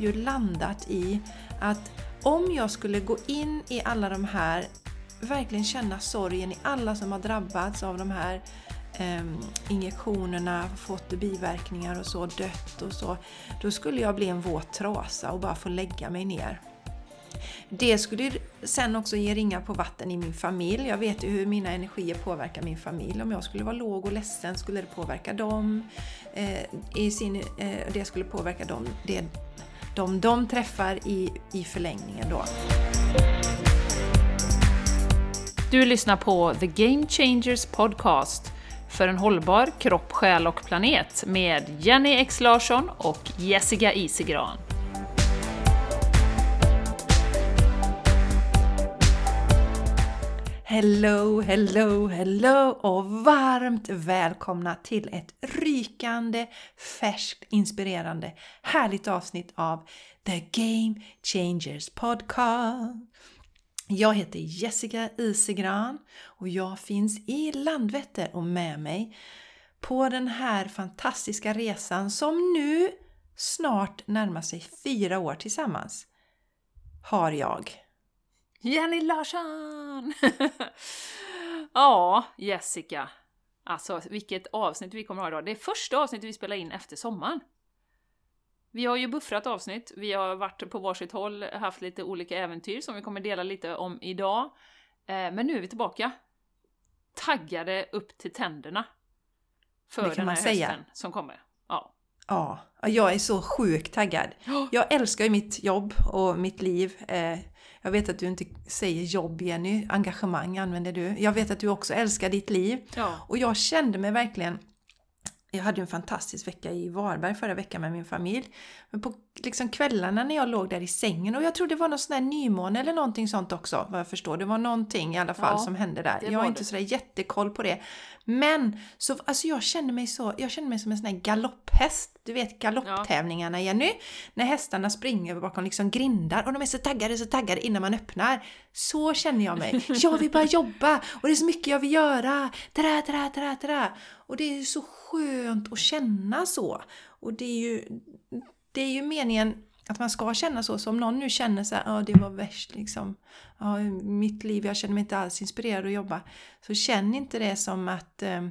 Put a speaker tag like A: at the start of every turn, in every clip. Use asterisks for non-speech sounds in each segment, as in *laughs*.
A: ju landat i att om jag skulle gå in i alla de här, verkligen känna sorgen i alla som har drabbats av de här eh, injektionerna, fått biverkningar och så, dött och så. Då skulle jag bli en våt trasa och bara få lägga mig ner. Det skulle sen också ge ringar på vatten i min familj. Jag vet ju hur mina energier påverkar min familj. Om jag skulle vara låg och ledsen skulle det påverka dem. Eh, i sin, eh, det skulle påverka dem. Det, de de träffar i, i förlängningen då.
B: Du lyssnar på The Game Changers Podcast för en hållbar kropp, själ och planet med Jenny X Larsson och Jessica Isegran.
A: Hello, hello, hello och varmt välkomna till ett rykande, färskt, inspirerande, härligt avsnitt av The Game Changers Podcast. Jag heter Jessica Isegran och jag finns i Landvetter och med mig på den här fantastiska resan som nu snart närmar sig fyra år tillsammans har jag.
B: Jenny Larsson! *laughs* ja, Jessica. Alltså vilket avsnitt vi kommer att ha idag. Det är första avsnittet vi spelar in efter sommaren. Vi har ju buffrat avsnitt, vi har varit på varsitt håll, haft lite olika äventyr som vi kommer dela lite om idag. Eh, men nu är vi tillbaka. Taggade upp till tänderna. För den här hösten säga. som kommer. Ja.
A: Ja, jag är så sjukt taggad. Jag älskar ju mitt jobb och mitt liv. Eh, jag vet att du inte säger jobb Jenny, engagemang använder du. Jag vet att du också älskar ditt liv.
B: Ja.
A: Och jag kände mig verkligen jag hade en fantastisk vecka i Varberg förra veckan med min familj. Men på liksom kvällarna när jag låg där i sängen och jag tror det var någon sån här nymåne eller någonting sånt också vad jag förstår. Det var någonting i alla fall ja, som hände där. Jag har inte sådär jättekoll på det. Men så, alltså jag kände mig så, jag kände mig som en sån här galopphäst. Du vet galopptävlingarna Jenny? När hästarna springer bakom liksom grindar och de är så taggade, så taggade innan man öppnar. Så känner jag mig. *laughs* Jag vill bara jobba och det är så mycket jag vill göra. Tada, tada, tada, tada. Och det är så skönt att känna så. Och det är ju, det är ju meningen att man ska känna så. Så om någon nu känner så här, ja det var värst liksom. Ja, mitt liv, jag känner mig inte alls inspirerad att jobba. Så känn inte det som att eh,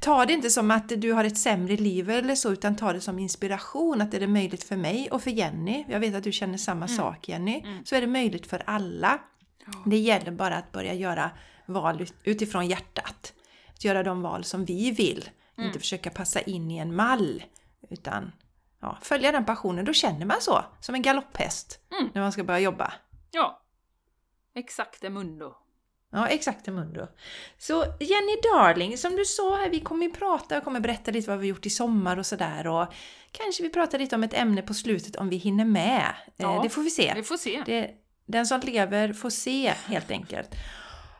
A: Ta det inte som att du har ett sämre liv eller så, utan ta det som inspiration. Att är det möjligt för mig och för Jenny, jag vet att du känner samma mm. sak Jenny, mm. så är det möjligt för alla. Oh. Det gäller bara att börja göra val utifrån hjärtat. Att göra de val som vi vill, mm. inte försöka passa in i en mall. Utan ja, följa den passionen, då känner man så, som en galopphäst, mm. när man ska börja jobba.
B: Ja, exakt mundo.
A: Ja, exakt mundo. Så Jenny Darling, som du sa här, vi kommer ju prata, jag kommer berätta lite vad vi gjort i sommar och sådär och kanske vi pratar lite om ett ämne på slutet om vi hinner med. Eh, ja, det får vi se.
B: Vi får se.
A: Det, den som lever får se helt enkelt.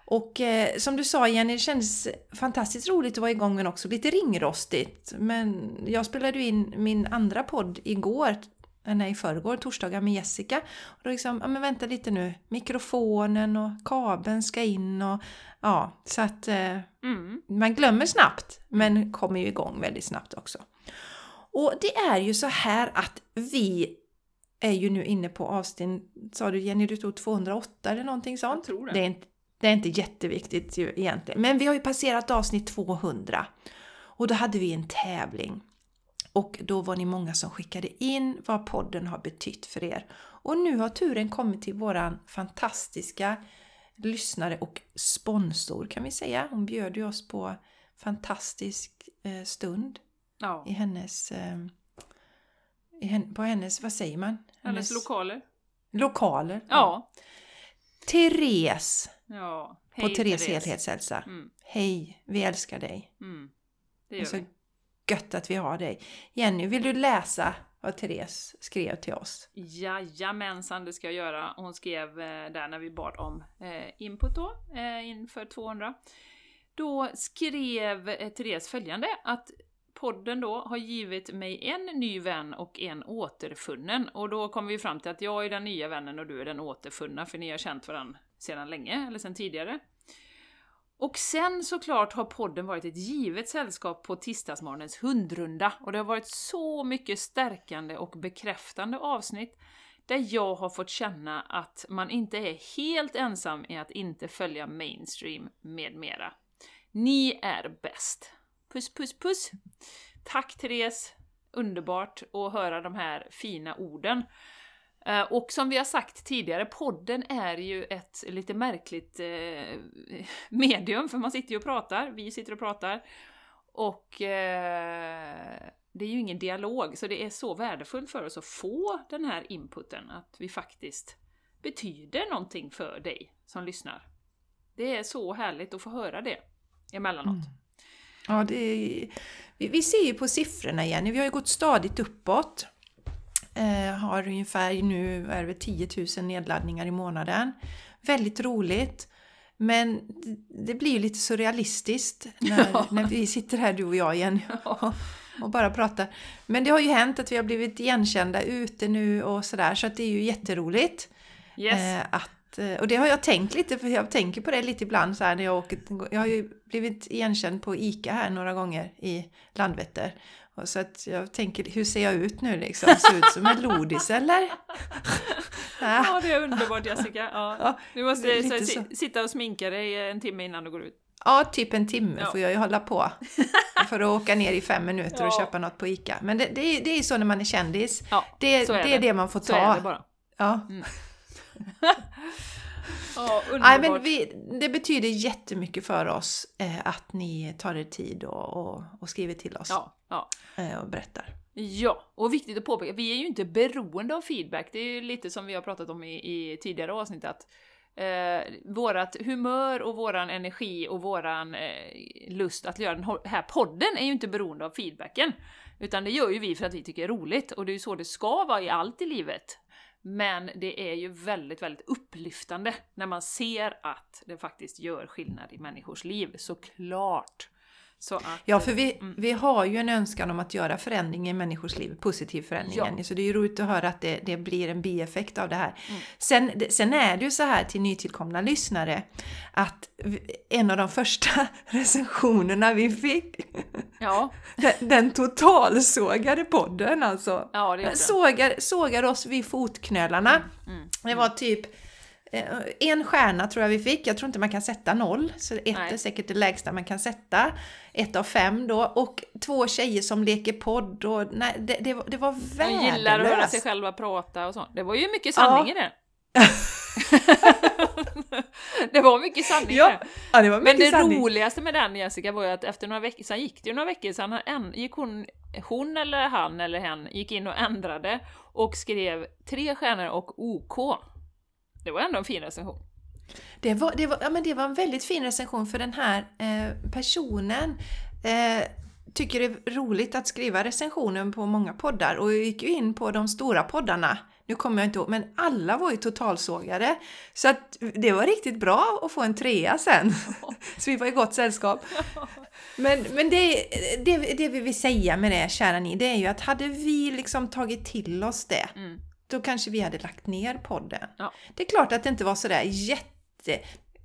A: Och eh, som du sa Jenny, det kändes fantastiskt roligt att vara igång men också lite ringrostigt. Men jag spelade in min andra podd igår, nej i förrgår, torsdagar med Jessica. Och då liksom, ja men vänta lite nu, mikrofonen och kabeln ska in och ja, så att eh, mm. man glömmer snabbt men kommer ju igång väldigt snabbt också. Och det är ju så här att vi är ju nu inne på avsnitt, sa du Jenny, du tog 208 eller någonting sånt?
B: Jag tror det.
A: Det är inte, det är inte jätteviktigt ju egentligen. Men vi har ju passerat avsnitt 200 och då hade vi en tävling. Och då var ni många som skickade in vad podden har betytt för er. Och nu har turen kommit till våran fantastiska lyssnare och sponsor kan vi säga. Hon bjöd ju oss på fantastisk eh, stund
B: ja.
A: i hennes... Eh, i hen, på hennes, vad säger man? Hennes,
B: hennes lokaler.
A: Lokaler.
B: Ja. ja.
A: Therese
B: Ja.
A: Hej, på Therese Helhetshälsa. Mm. Hej, vi älskar dig.
B: Mm.
A: Det gör det är så vi gött att vi har dig. Jenny, vill du läsa vad Therese skrev till oss?
B: Jajamensan, det ska jag göra. Hon skrev eh, där när vi bad om eh, input då, eh, inför 200. Då skrev Therese följande att podden då har givit mig en ny vän och en återfunnen. Och då kommer vi fram till att jag är den nya vännen och du är den återfunna, för ni har känt varandra sedan länge, eller sedan tidigare. Och sen såklart har podden varit ett givet sällskap på tisdagsmorgonens hundrunda och det har varit så mycket stärkande och bekräftande avsnitt där jag har fått känna att man inte är helt ensam i att inte följa mainstream med mera. Ni är bäst! Puss puss puss! Tack Therese! Underbart att höra de här fina orden. Eh, och som vi har sagt tidigare, podden är ju ett lite märkligt eh, *laughs* medium, för man sitter ju och pratar, vi sitter och pratar. Och eh, det är ju ingen dialog, så det är så värdefullt för oss att få den här inputen, att vi faktiskt betyder någonting för dig som lyssnar. Det är så härligt att få höra det emellanåt. Mm.
A: Ja, det är, vi, vi ser ju på siffrorna igen, vi har ju gått stadigt uppåt. Eh, har ungefär nu är det 10 000 nedladdningar i månaden. Väldigt roligt. Men det blir ju lite surrealistiskt när, ja. när vi sitter här du och jag igen och, *laughs* och, bara pratar. Men det har ju hänt att vi har blivit igenkända ute nu och sådär så att det är ju jätteroligt. Yes. Eh, att, eh, och det har jag tänkt lite, för jag tänker på det lite ibland så här när jag åker. Jag har ju blivit igenkänd på ICA här några gånger i Landvetter. Så att jag tänker, hur ser jag ut nu liksom? Ser ut som en lodis eller? *laughs*
B: ja, det är underbart Jessica. Ja. ja du måste så, så. sitta och sminka dig en timme innan du går ut.
A: Ja, typ en timme ja. får jag ju hålla på. *laughs* För att åka ner i fem minuter ja. och köpa något på ICA. Men det, det, är, det är så när man är kändis. Ja, det, är det. är det man får ta. Så är det bara. Ja. Mm. *laughs* Ja, Nej, men vi, det betyder jättemycket för oss eh, att ni tar er tid och, och, och skriver till oss. Ja, ja. Eh, och berättar.
B: Ja, och viktigt att påpeka, vi är ju inte beroende av feedback. Det är ju lite som vi har pratat om i, i tidigare avsnitt att eh, vårat humör och våran energi och våran eh, lust att göra den här podden är ju inte beroende av feedbacken. Utan det gör ju vi för att vi tycker det är roligt och det är ju så det ska vara i allt i livet. Men det är ju väldigt, väldigt upplyftande när man ser att det faktiskt gör skillnad i människors liv, såklart.
A: Att, ja, för vi, mm. vi har ju en önskan om att göra förändring i människors liv, positiv förändring. Ja. Så det är ju roligt att höra att det, det blir en bieffekt av det här. Mm. Sen, sen är det ju så här till nytillkomna lyssnare att en av de första *laughs* recensionerna vi fick, *laughs* ja. den, den totalsågade podden alltså. Ja, sågar, sågar oss vid fotknölarna. Mm. mm. Det var typ Eh, en stjärna tror jag vi fick, jag tror inte man kan sätta noll, så ett Nej. är säkert det lägsta man kan sätta. Ett av fem då, och två tjejer som leker podd och nej, det, det, det var värdelöst. De gillar
B: att höra sig själva prata och sånt. Det var ju mycket sanning ja. i det. *laughs* det var mycket sanning ja, ja, det var mycket Men det sanning. roligaste med den Jessica var ju att efter några veckor, sen gick det ju några veckor, sen gick hon, hon eller han eller hen gick in och ändrade och skrev tre stjärnor och OK. Det var ändå en fin recension.
A: Det var, det var, ja, men det var en väldigt fin recension för den här eh, personen eh, tycker det är roligt att skriva recensioner på många poddar och jag gick ju in på de stora poddarna. Nu kommer jag inte ihåg, men alla var ju totalsågade. Så att det var riktigt bra att få en trea sen. *laughs* så vi var i gott sällskap. *laughs* Men, men det, det, det vi vill säga med det, kära ni, det är ju att hade vi liksom tagit till oss det mm då kanske vi hade lagt ner podden. Ja. Det är klart att det inte var sådär jätte...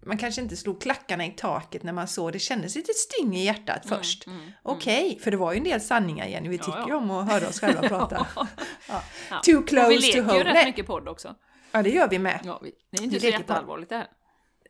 A: Man kanske inte slog klackarna i taket när man såg det. kändes lite sting i hjärtat mm, först. Mm, mm, Okej, okay, för det var ju en del sanningar Jenny. Vi tycker ju ja, om att höra oss själva *laughs* prata. ja.
B: Too close to home. Vi leker ju rätt mycket podd också.
A: Ja, det gör vi med.
B: Ja, vi, det är inte vi så jätteallvarligt det här.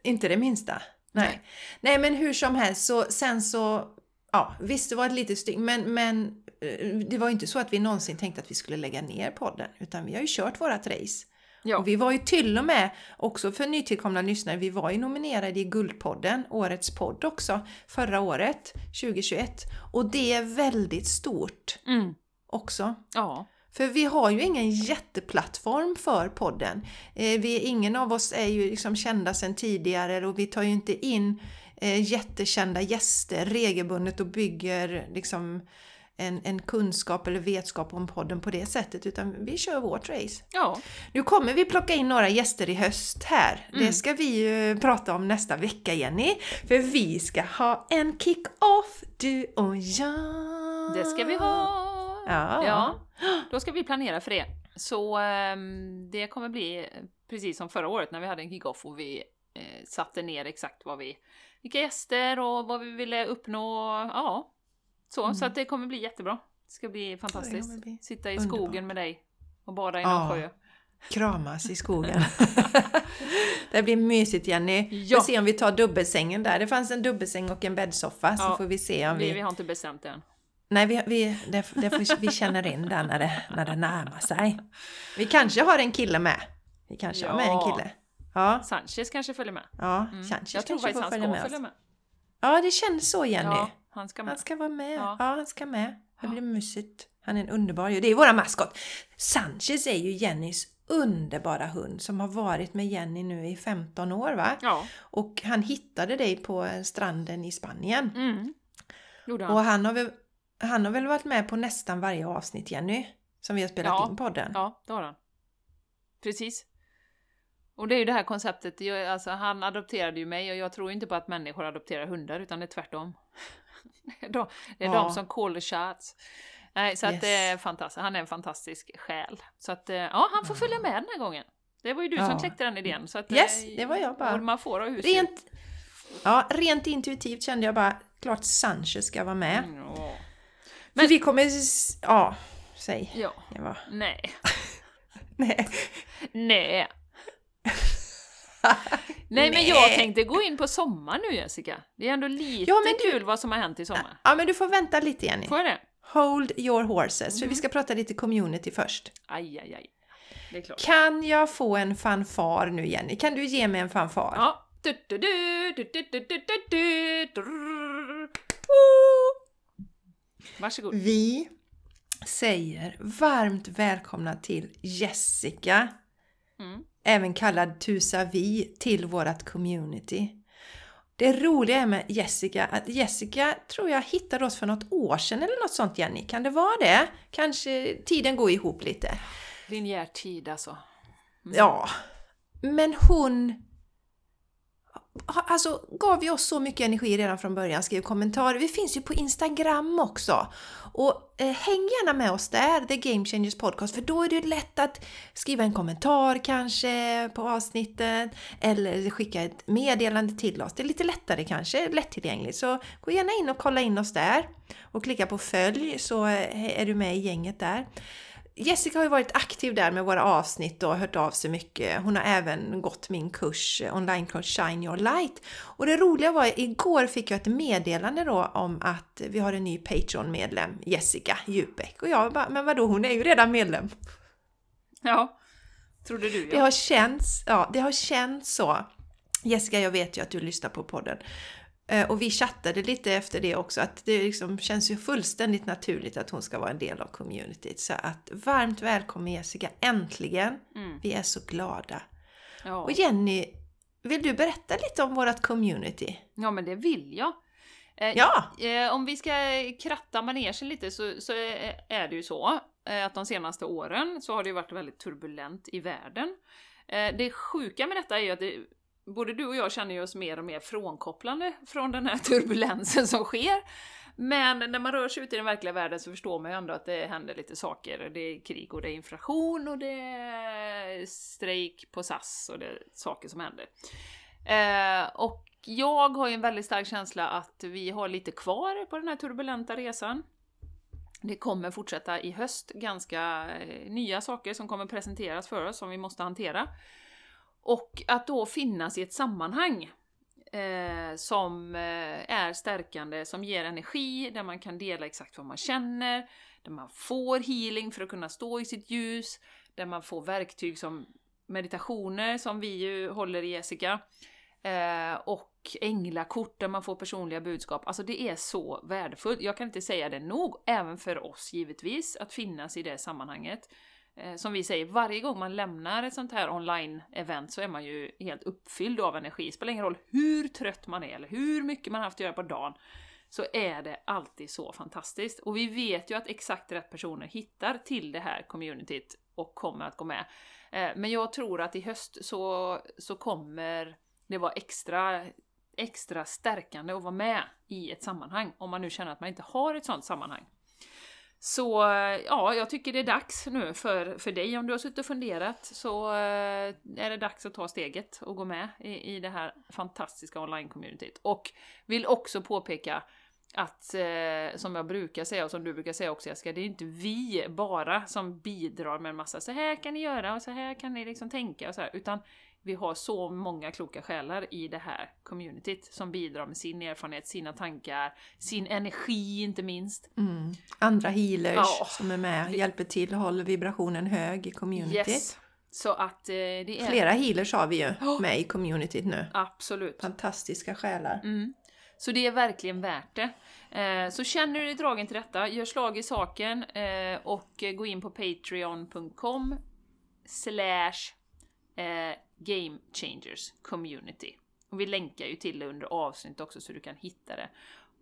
A: Inte det minsta. Nej. Nej. Nej, men hur som helst så sen så... Ja, visst det var ett litet sting, men, men Eh, det var ju inte så att vi någonsin tänkte att vi skulle lägga ner podden, utan vi har ju kört vårat race. Ja. Vi var ju till och med, också för nytillkomna lyssnare, vi var ju nominerade i Guldpodden, årets podd också, förra året, 2021. Och det är väldigt stort mm. också. Ja. För vi har ju ingen jätteplattform för podden. Eh, vi, ingen av oss är ju liksom kända sedan tidigare och vi tar ju inte in jättekända gäster regelbundet och bygger liksom en, en kunskap eller vetskap om podden på det sättet utan vi kör vårt race. Ja. Nu kommer vi plocka in några gäster i höst här. Mm. Det ska vi ju prata om nästa vecka Jenny. För vi ska ha en kick-off, du och jag.
B: Det ska vi ha! Ja. ja. Då ska vi planera för det. Så um, det kommer bli precis som förra året när vi hade en kick-off och vi eh, satte ner exakt vad vi vilka gäster och vad vi ville uppnå. Ja, så.
A: Mm.
B: Så att det kommer bli jättebra. Det ska bli fantastiskt.
A: bli
B: Sitta i
A: underbart.
B: skogen med dig och bada i någon
A: Ja.
B: sjö.
A: Kramas i *laughs* skogen. *laughs* det blir mysigt Jenny.
B: Ja.
A: Vi får se om vi tar dubbelsängen där. Det fanns en dubbelsäng och en bäddsoffa så
B: Ja.
A: får vi se om
B: Vi,
A: vi...
B: har inte bestämt det än.
A: Nej, vi, vi, det, det vi känner in där när det, när det närmar sig. Vi kanske har en kille med. Vi kanske har med en
B: Ja.
A: kille. Ja,
B: Sanchez kanske följer med.
A: ja
B: Mm.
A: Sanchez
B: Jag tror faktiskt han ska
A: med
B: följa med.
A: Ja, det känns så Jenny.
B: Ja, han ska med.
A: Han ska vara med. Ja,
B: Ja.
A: han ska med. Det blir mysigt. Han är en underbar ju. Det är våra maskot. Sanchez är ju Jennys underbara hund som har varit med Jenny nu i 15 år va?
B: Ja.
A: Och han hittade dig på stranden i Spanien.
B: Mm. Gjorde
A: Och
B: han.
A: han har, väl, han har väl varit med på nästan varje avsnitt Jenny? Som vi har spelat
B: Ja.
A: in podden.
B: Ja, det har han. Precis. Och det är ju det här konceptet, jag, alltså, han adopterade ju mig och jag tror inte på att människor adopterar hundar utan det är tvärtom. *laughs* det är de, det är
A: Ja.
B: de som call the shots. Nej, så att
A: Yes.
B: det är fantastiskt. Han är en fantastisk själ. Så att, eh, ja, han får följa med den här gången. Det var ju du
A: Ja.
B: som kläckte den idén. Så att,
A: Yes,
B: eh,
A: det var jag bara.
B: Man får ha husdjur.
A: Rent, ja, rent intuitivt kände jag bara, klart Sanchez ska vara med.
B: Mm, ja.
A: Men vi kommer... Ja, säg.
B: ja. *laughs* Nej.
A: Nej.
B: Nej. Nej men jag tänkte gå in på sommar nu Jessica. Det är ändå lite
A: ja, men
B: kul vad som har hänt i sommar.
A: Ja men du får vänta lite Jenny.
B: Får jag det?
A: Hold your horses, mm.
B: för
A: vi ska prata lite community först.
B: Aj, aj, aj. Det är klart.
A: Kan jag få en fanfar nu Jenny? Kan du ge mig en fanfar?
B: Ja. Varsågod.
A: Vi säger varmt välkomna till Jessica
B: mm
A: även kallad Tusavi, till vårt community. Det roliga är med Jessica att Jessica tror jag hittade oss för något år sedan eller något sånt Jenny. Kan det vara det? Kanske tiden går ihop lite.
B: Linjär tid alltså. Mm.
A: Ja, men hon alltså, gav ju oss så mycket energi redan från början, skrev kommentarer. Vi finns ju på Instagram också. Och eh, häng gärna med oss där, The Game Changers Podcast, för då är det ju lätt att skriva en kommentar kanske på avsnittet eller skicka ett meddelande till oss. Det är lite lättare kanske, lättillgängligt. Så gå gärna in och kolla in oss där och klicka på följ så eh, är du med i gänget där. Jessica har ju varit aktiv där med våra avsnitt och hört av sig mycket. Hon har även gått min kurs, eh, onlinekurs Shine Your Light. Och det roliga var, igår fick jag ett meddelande då om att vi har en ny Patreon-medlem, Jessica Djupbäck. Och jag bara, men vadå, hon är ju redan medlem.
B: Ja. Trodde du
A: Det
B: ja.
A: har känts, ja, det har känts så. Jessica, jag vet ju att du lyssnar på podden. Eh, Och vi chattade lite efter det också, att det liksom känns ju fullständigt naturligt att hon ska vara en del av communityt. Så att varmt välkommen Jessica, äntligen!
B: Mm.
A: Vi är så glada.
B: ja.
A: Och Jenny, vill du berätta lite om vårt community?
B: Ja, men det vill jag. Eh,
A: Ja!
B: Eh, om vi ska kratta manegen lite så, så är det ju så att de senaste åren så har det ju varit väldigt turbulent i världen. Det sjuka med detta är ju att det, både du och jag känner ju oss mer och mer frånkopplande från den här *laughs* turbulensen som sker. Men när man rör sig ut i den verkliga världen så förstår man ju ändå att det händer lite saker. Det är krig och det är inflation och det är strejk på SAS och det är saker som händer. Eh, och jag har ju en väldigt stark känsla att vi har lite kvar på den här turbulenta resan. Det kommer fortsätta i höst ganska eh, nya saker som kommer presenteras för oss som vi måste hantera. Och att då finnas i ett sammanhang eh, som eh, är stärkande, som ger energi, där man kan dela exakt vad man känner, där man får healing för att kunna stå i sitt ljus, där man får verktyg som meditationer som vi ju håller i Jessica. Eh, och änglakort där man får personliga budskap. Alltså det är så värdefullt. Jag kan inte säga det nog, även för oss givetvis, att finnas i det sammanhanget. Eh, som vi säger, varje gång man lämnar ett sånt här online-event så är man ju helt uppfylld av energi. Det spelar ingen roll hur trött man är eller hur mycket man har haft att göra på dagen, så är det alltid så fantastiskt. Och vi vet ju att exakt rätt personer hittar till det här communityt och kommer att gå med. Eh, men jag tror att i höst så, så kommer det vara extra, extra stärkande att vara med i ett sammanhang, om man nu känner att man inte har ett sånt sammanhang. Så ja, jag tycker det är dags nu för, för dig. Om du har suttit och funderat så eh, är det dags att ta steget och gå med i, i det här fantastiska online-communityt. Och vill också påpeka att, eh, som jag brukar säga och som du brukar säga också Jessica, det är inte vi bara som bidrar med en massa så här kan ni göra och så här kan ni liksom tänka och så här, utan vi har så många kloka själar i det här communityt som bidrar med sin erfarenhet, sina tankar, sin energi inte minst.
A: Mm. Andra healers
B: Ja.
A: som är med, hjälper till, håller vibrationen hög i communityt.
B: Yes! Så att eh, det är...
A: Flera healers har vi ju
B: Ja.
A: med i communityt nu.
B: Absolut.
A: Fantastiska själar.
B: Mm. Så det är verkligen värt det. Eh, så känner du dig dragen till detta, gör slag i saken eh, och gå in på patreon.com slash eh, Game Changers Community. Och vi länkar ju till det under avsnitt också så du kan hitta det.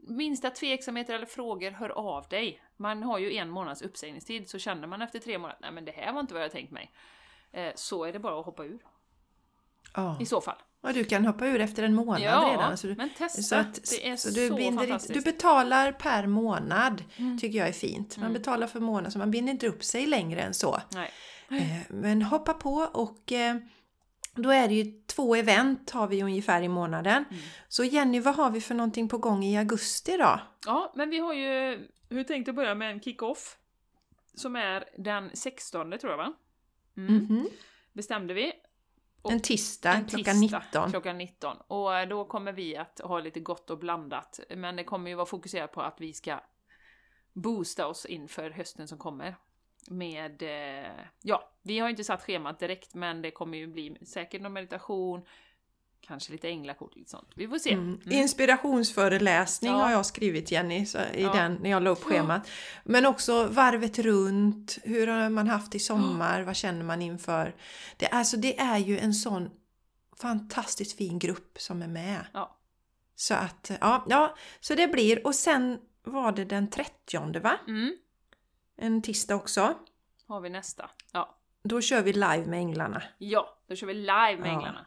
B: Minsta tveksamheter eller frågor, hör av dig. Man har ju en månads uppsägningstid, så känner man efter tre månader nej men det här var inte vad jag tänkt mig. Eh, så är det bara att hoppa ur
A: Ja.
B: i så fall.
A: Och du kan hoppa ur efter en månad
B: Ja,
A: redan. Så du,
B: men testa.
A: så att,
B: det är
A: så
B: så,
A: du, inte,
B: fantastiskt.
A: du betalar per månad,
B: Mm.
A: tycker jag är fint. Man
B: Mm.
A: betalar för månad så man binder inte upp sig längre än så.
B: Nej.
A: Eh, Men hoppa på och eh, då är det ju två event har vi ungefär i månaden.
B: Mm.
A: Så Jenny, vad har vi för någonting på gång i augusti då?
B: Ja, men vi har ju hur tänkte börja med en kick-off. Som är den 16 tror jag va? Mm.
A: Mhm.
B: Bestämde vi. Och
A: En tisdag
B: en
A: klockan
B: tisdag
A: 19.
B: Klockan 19. Och eh, då kommer vi att ha lite gott och blandat. Men det kommer ju vara fokuserat på att vi ska boosta oss inför hösten som kommer. Med, eh, ja, vi har inte satt schemat direkt men det kommer ju bli säkert någon meditation, kanske lite änglakort, lite sånt. Vi får se.
A: Mm.
B: Mm.
A: Inspirationsföreläsning
B: Ja.
A: har jag skrivit Jenny så, i
B: Ja.
A: den när jag la upp schemat. Men också varvet runt, hur har man haft i sommar, vad känner man inför? Det, alltså, det är ju en sån fantastiskt fin grupp som är med.
B: Ja.
A: Så att, ja, ja, så det blir. Och sen var det den 30 va?
B: Mm.
A: En tisdag också.
B: Har vi nästa. Ja.
A: Då kör vi live med Änglarna.
B: Ja, då kör vi live med
A: Ja.
B: Änglarna.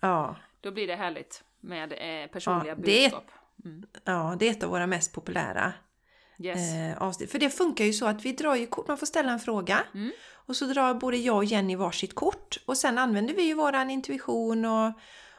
A: Ja,
B: Då blir det härligt med eh, personliga
A: Ja,
B: budskap. Mm.
A: ja, det är ett av våra mest populära
B: Yes.
A: eh, avsnitt. För det funkar ju så att vi drar ju kort, man får ställa en fråga
B: Mm.
A: och så drar både jag och Jenny varsitt kort och sen använder vi ju våran intuition och,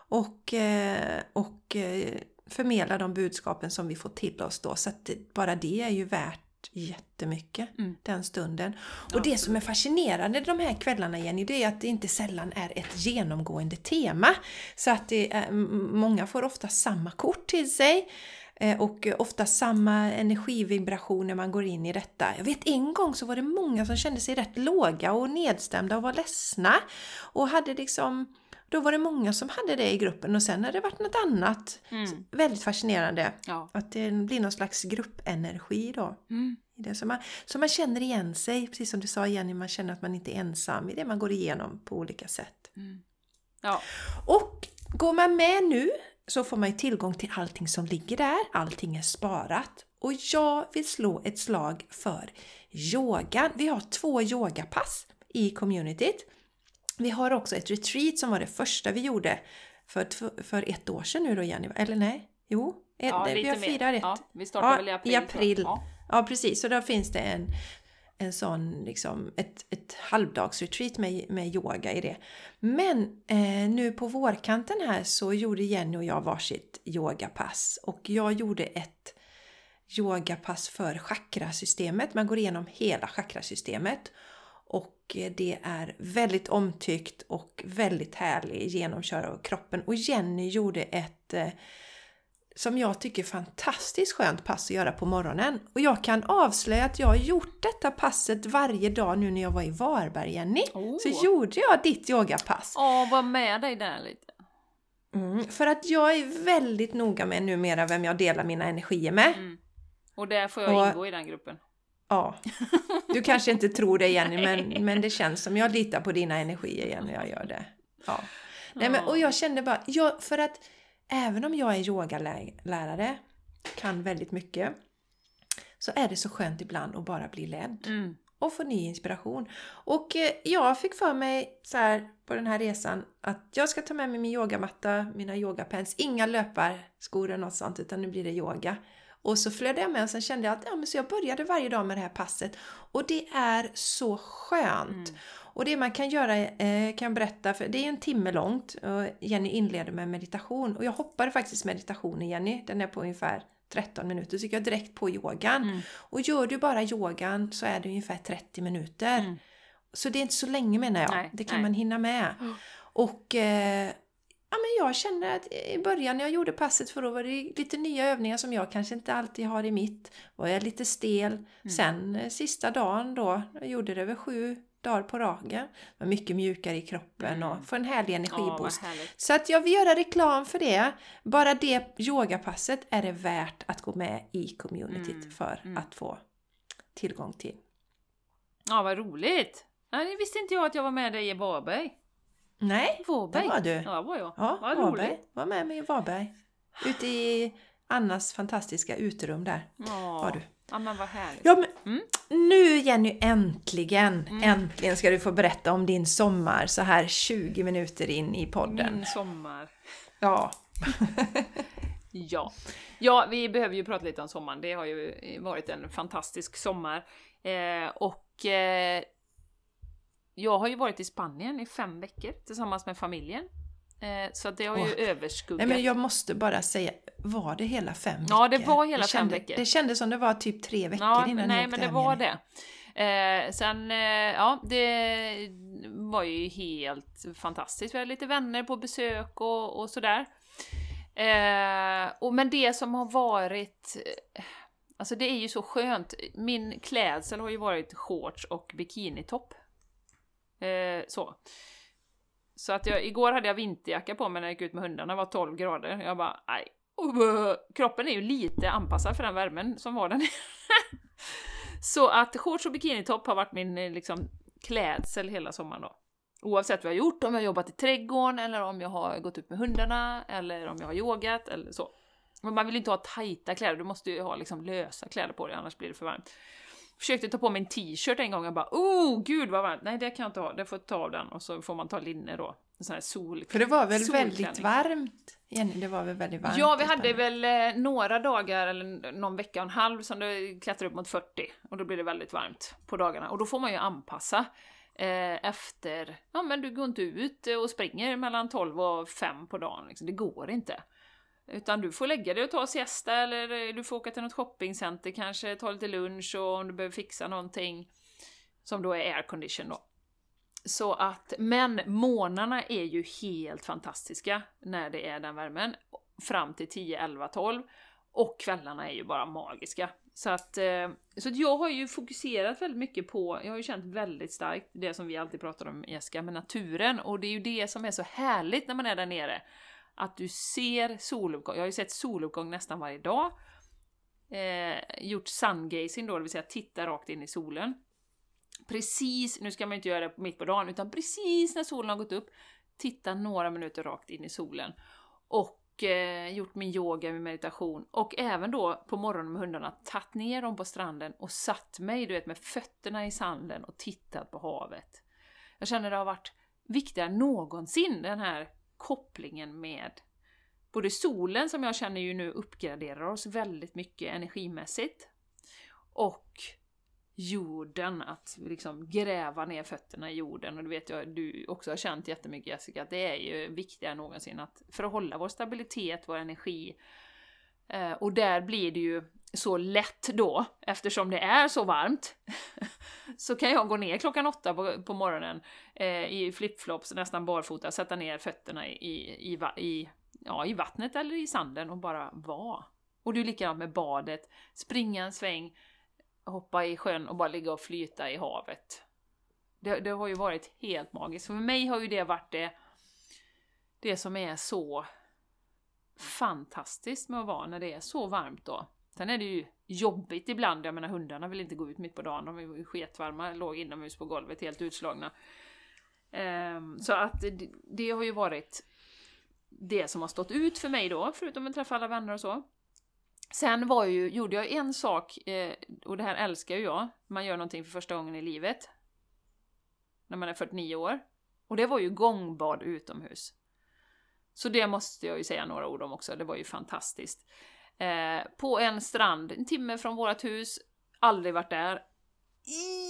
A: och, eh, och eh, förmedlar de budskapen som vi får till oss då. Så att det, bara det är ju värt jättemycket
B: Mm.
A: den stunden. Och det som är fascinerande de här kvällarna Jenny, det är att det inte sällan är ett genomgående tema. Så att är, många får ofta samma kort till sig. Eh, Och ofta samma energivibration när man går in i detta. Jag vet en gång så var det många som kände sig rätt låga och nedstämda och var ledsna. Och hade liksom, då var det många som hade det i gruppen och sen har det varit något annat.
B: Mm.
A: Väldigt fascinerande.
B: Ja.
A: Att det blir någon slags gruppenergi då.
B: Mm.
A: I det. Så, man, så man känner igen sig, precis som du sa Jenny, man känner att man inte är ensam i det man går igenom på olika sätt.
B: Mm. Ja.
A: Och går man med nu så får man tillgång till allting som ligger där, allting är sparat. Och jag vill slå ett slag för yogan. Vi har två yogapass i communityt. Vi har också ett retreat som var det första vi gjorde för, för ett år sedan nu då Jenny, eller nej? Jo, ett,
B: ja,
A: vi har firat ett.
B: Ja, vi startar
A: Ja,
B: väl i
A: i
B: april. jag.
A: april.
B: Ja.
A: Ja, precis. Så där finns det en, en sån, liksom, ett, ett halvdagsretreat med, med yoga i det. Men eh, nu på vårkanten här så gjorde Jenny och jag varsitt yogapass. Och jag gjorde ett yogapass för chakrasystemet. Man går igenom hela chakrasystemet. Och det är väldigt omtyckt och väldigt härlig genomkör av kroppen. Och Jenny gjorde ett eh, som jag tycker fantastiskt skönt pass att göra på morgonen. Och jag kan avslöja att jag har gjort detta passet varje dag nu när jag var i Varberg, Jenny.
B: Oh.
A: Så gjorde jag ditt yogapass.
B: Åh, var med dig där lite.
A: Mm, för att jag är väldigt noga med numera vem jag delar mina energier med.
B: Mm. Och där får jag
A: Och-
B: ingå i den gruppen.
A: Ja. *laughs* Du kanske inte tror det Jenny, men, men det känns som jag litar på dina energier Jenny, jag gör det. Ja. Nej, men, och jag kände bara, jag, för att även om jag är yogalärare, kan väldigt mycket, så är det så skönt ibland att bara bli ledd
B: Mm.
A: och få ny inspiration. Och eh, jag fick för mig så här på den här resan att jag ska ta med mig min yogamatta, mina yogapants, inga löparskor eller något sånt utan nu blir det yoga. Och så flödade jag med och sen kände jag att ja, men så jag började varje dag med det här passet. Och det är så skönt.
B: Mm.
A: Och det man kan göra, eh, kan jag berätta, för det är en timme långt. Och Jenny inleder med meditation. Och jag hoppade faktiskt meditationen Jenny, den är på ungefär 13 minuter. Så gick jag direkt på yogan.
B: Mm.
A: Och gör du bara yogan så är det ungefär 30 minuter.
B: Mm.
A: Så det är inte så länge menar jag.
B: Nej,
A: det kan
B: nej.
A: man hinna med.
B: Mm.
A: Och eh, ja, men jag kände att i början när jag gjorde passet för då var det lite nya övningar som jag kanske inte alltid har i mitt. Var jag lite stel.
B: Mm.
A: Sen eh, sista dagen då, jag gjorde det över sju dagar på raken. Var mycket mjukare i kroppen
B: Mm.
A: och få en härlig energiboost.
B: härligt.
A: Så att jag vill göra reklam för det. Bara det yogapasset är det värt att gå med i communityt
B: Mm,
A: för
B: mm.
A: att få tillgång till.
B: Ja, vad roligt! Nej, det visste inte jag att jag var med dig i Varberg.
A: Nej,
B: Varberg?
A: det var du.
B: Ja, var jag.
A: Ja,
B: vad
A: Varberg.
B: roligt.
A: Var med mig i Varberg. Ute i Annas fantastiska uterum där
B: Ja.
A: var du.
B: Ja, men vad härligt.
A: Ja, men
B: Mm.
A: nu Jenny, äntligen!
B: Mm.
A: Äntligen ska du få berätta om din sommar så här 20 minuter in i podden.
B: Min sommar.
A: Ja. *laughs*
B: Ja. ja, vi behöver ju prata lite om sommaren. Det har ju varit en fantastisk sommar. Eh, och eh, jag har ju varit i Spanien i fem veckor tillsammans med familjen. Eh, så det har ju
A: Åh.
B: överskuggat.
A: Nej men jag måste bara säga, var det hela fem veckor?
B: Ja, det var hela
A: det
B: fem
A: kände,
B: veckor.
A: Det kändes som det var typ tre veckor
B: Ja,
A: innan
B: nej men det var
A: Jenny.
B: det. Eh, sen, eh, ja, det var ju helt fantastiskt. Vi hade lite vänner på besök och, och sådär. Eh, och, men det som har varit... eh, Alltså det är ju så skönt. Min klädsel har ju varit shorts och bikinitopp. Eh, så. Så att jag, igår hade jag vinterjacka på mig när jag gick ut med hundarna, det var 12 grader. Jag bara, nej. Oh, oh. Kroppen är ju lite anpassad för den värmen som var där nere. *laughs* Så att shorts och bikinitopp har varit min eh, liksom, klädsel hela sommaren då. Oavsett vad jag har gjort, om jag har jobbat i trädgården eller om jag har gått ut med hundarna eller om jag har yogat eller så. Men man vill ju inte ha tajta kläder, du måste ju ha liksom lösa kläder på dig annars blir det för varmt. Försökte ta på mig en t-shirt en gång och bara oh gud vad varmt, nej det kan jag inte ha, det får ta av den och så får man ta linne då. En sån här sol...
A: För det var väl väldigt varmt? Jenny, det var väl väldigt varmt?
B: Ja, vi hade
A: Spanien?
B: väl eh, några dagar, eller någon vecka och en halv, som det klättrade upp mot 40. Och då blir det väldigt varmt på dagarna. Och då får man ju anpassa eh, efter... Ja, men du går inte ut och springer mellan 12 och 5 på dagen. Liksom. Det går inte. Utan du får lägga dig och ta siesta, eller eh, du får åka till något shoppingcenter kanske, ta lite lunch och om du behöver fixa någonting som då är aircondition då. Så att, men månaderna är ju helt fantastiska när det är den värmen. Fram till 10, 11, 12. Och kvällarna är ju bara magiska. Så att, eh, så att jag har ju fokuserat väldigt mycket på, jag har ju känt väldigt starkt det som vi alltid pratar om Jessica, med naturen. Och det är ju det som är så härligt när man är där nere. Att du ser soluppgång, jag har ju sett soluppgång nästan varje dag. Eh, gjort sungazing då, det vill säga titta rakt in i solen precis, nu ska man inte göra det mitt på dagen, utan precis när solen har gått upp, titta några minuter rakt in i solen. Och eh, gjort min yoga, min meditation och även då på morgonen med hundarna tagit ner dem på stranden och satt mig, du vet, med fötterna i sanden och tittat på havet. Jag känner det har varit viktigare än någonsin, den här kopplingen med både solen som jag känner ju nu uppgraderar oss väldigt mycket energimässigt och jorden, att liksom gräva ner fötterna i jorden. Och det vet jag du också har känt jättemycket Jessica, att det är ju viktigare än någonsin att för att hålla vår stabilitet, vår energi. Eh, och där blir det ju så lätt då, eftersom det är så varmt, *laughs* så kan jag gå ner klockan åtta på, på morgonen eh, i flipflops, nästan barfota, sätta ner fötterna i, i, i, ja, i vattnet eller i sanden och bara vara. Och det är likadant med badet, springa en sväng, hoppa i sjön och bara ligga och flyta i havet. Det, det har ju varit helt magiskt. För mig har ju det varit det, det som är så fantastiskt med att vara när det är så varmt då. Sen är det ju jobbigt ibland, jag menar hundarna vill inte gå ut mitt på dagen, de är ju sketvarma, låg inomhus på golvet helt utslagna. Ehm, så att det, det har ju varit det som har stått ut för mig då, förutom att träffa alla vänner och så. Sen var ju, gjorde jag en sak, eh, och det här älskar ju jag, man gör någonting för första gången i livet. När man är 49 år. Och det var ju gångbad utomhus. Så det måste jag ju säga några ord om också, det var ju fantastiskt. Eh, på en strand, en timme från vårt hus, aldrig varit där.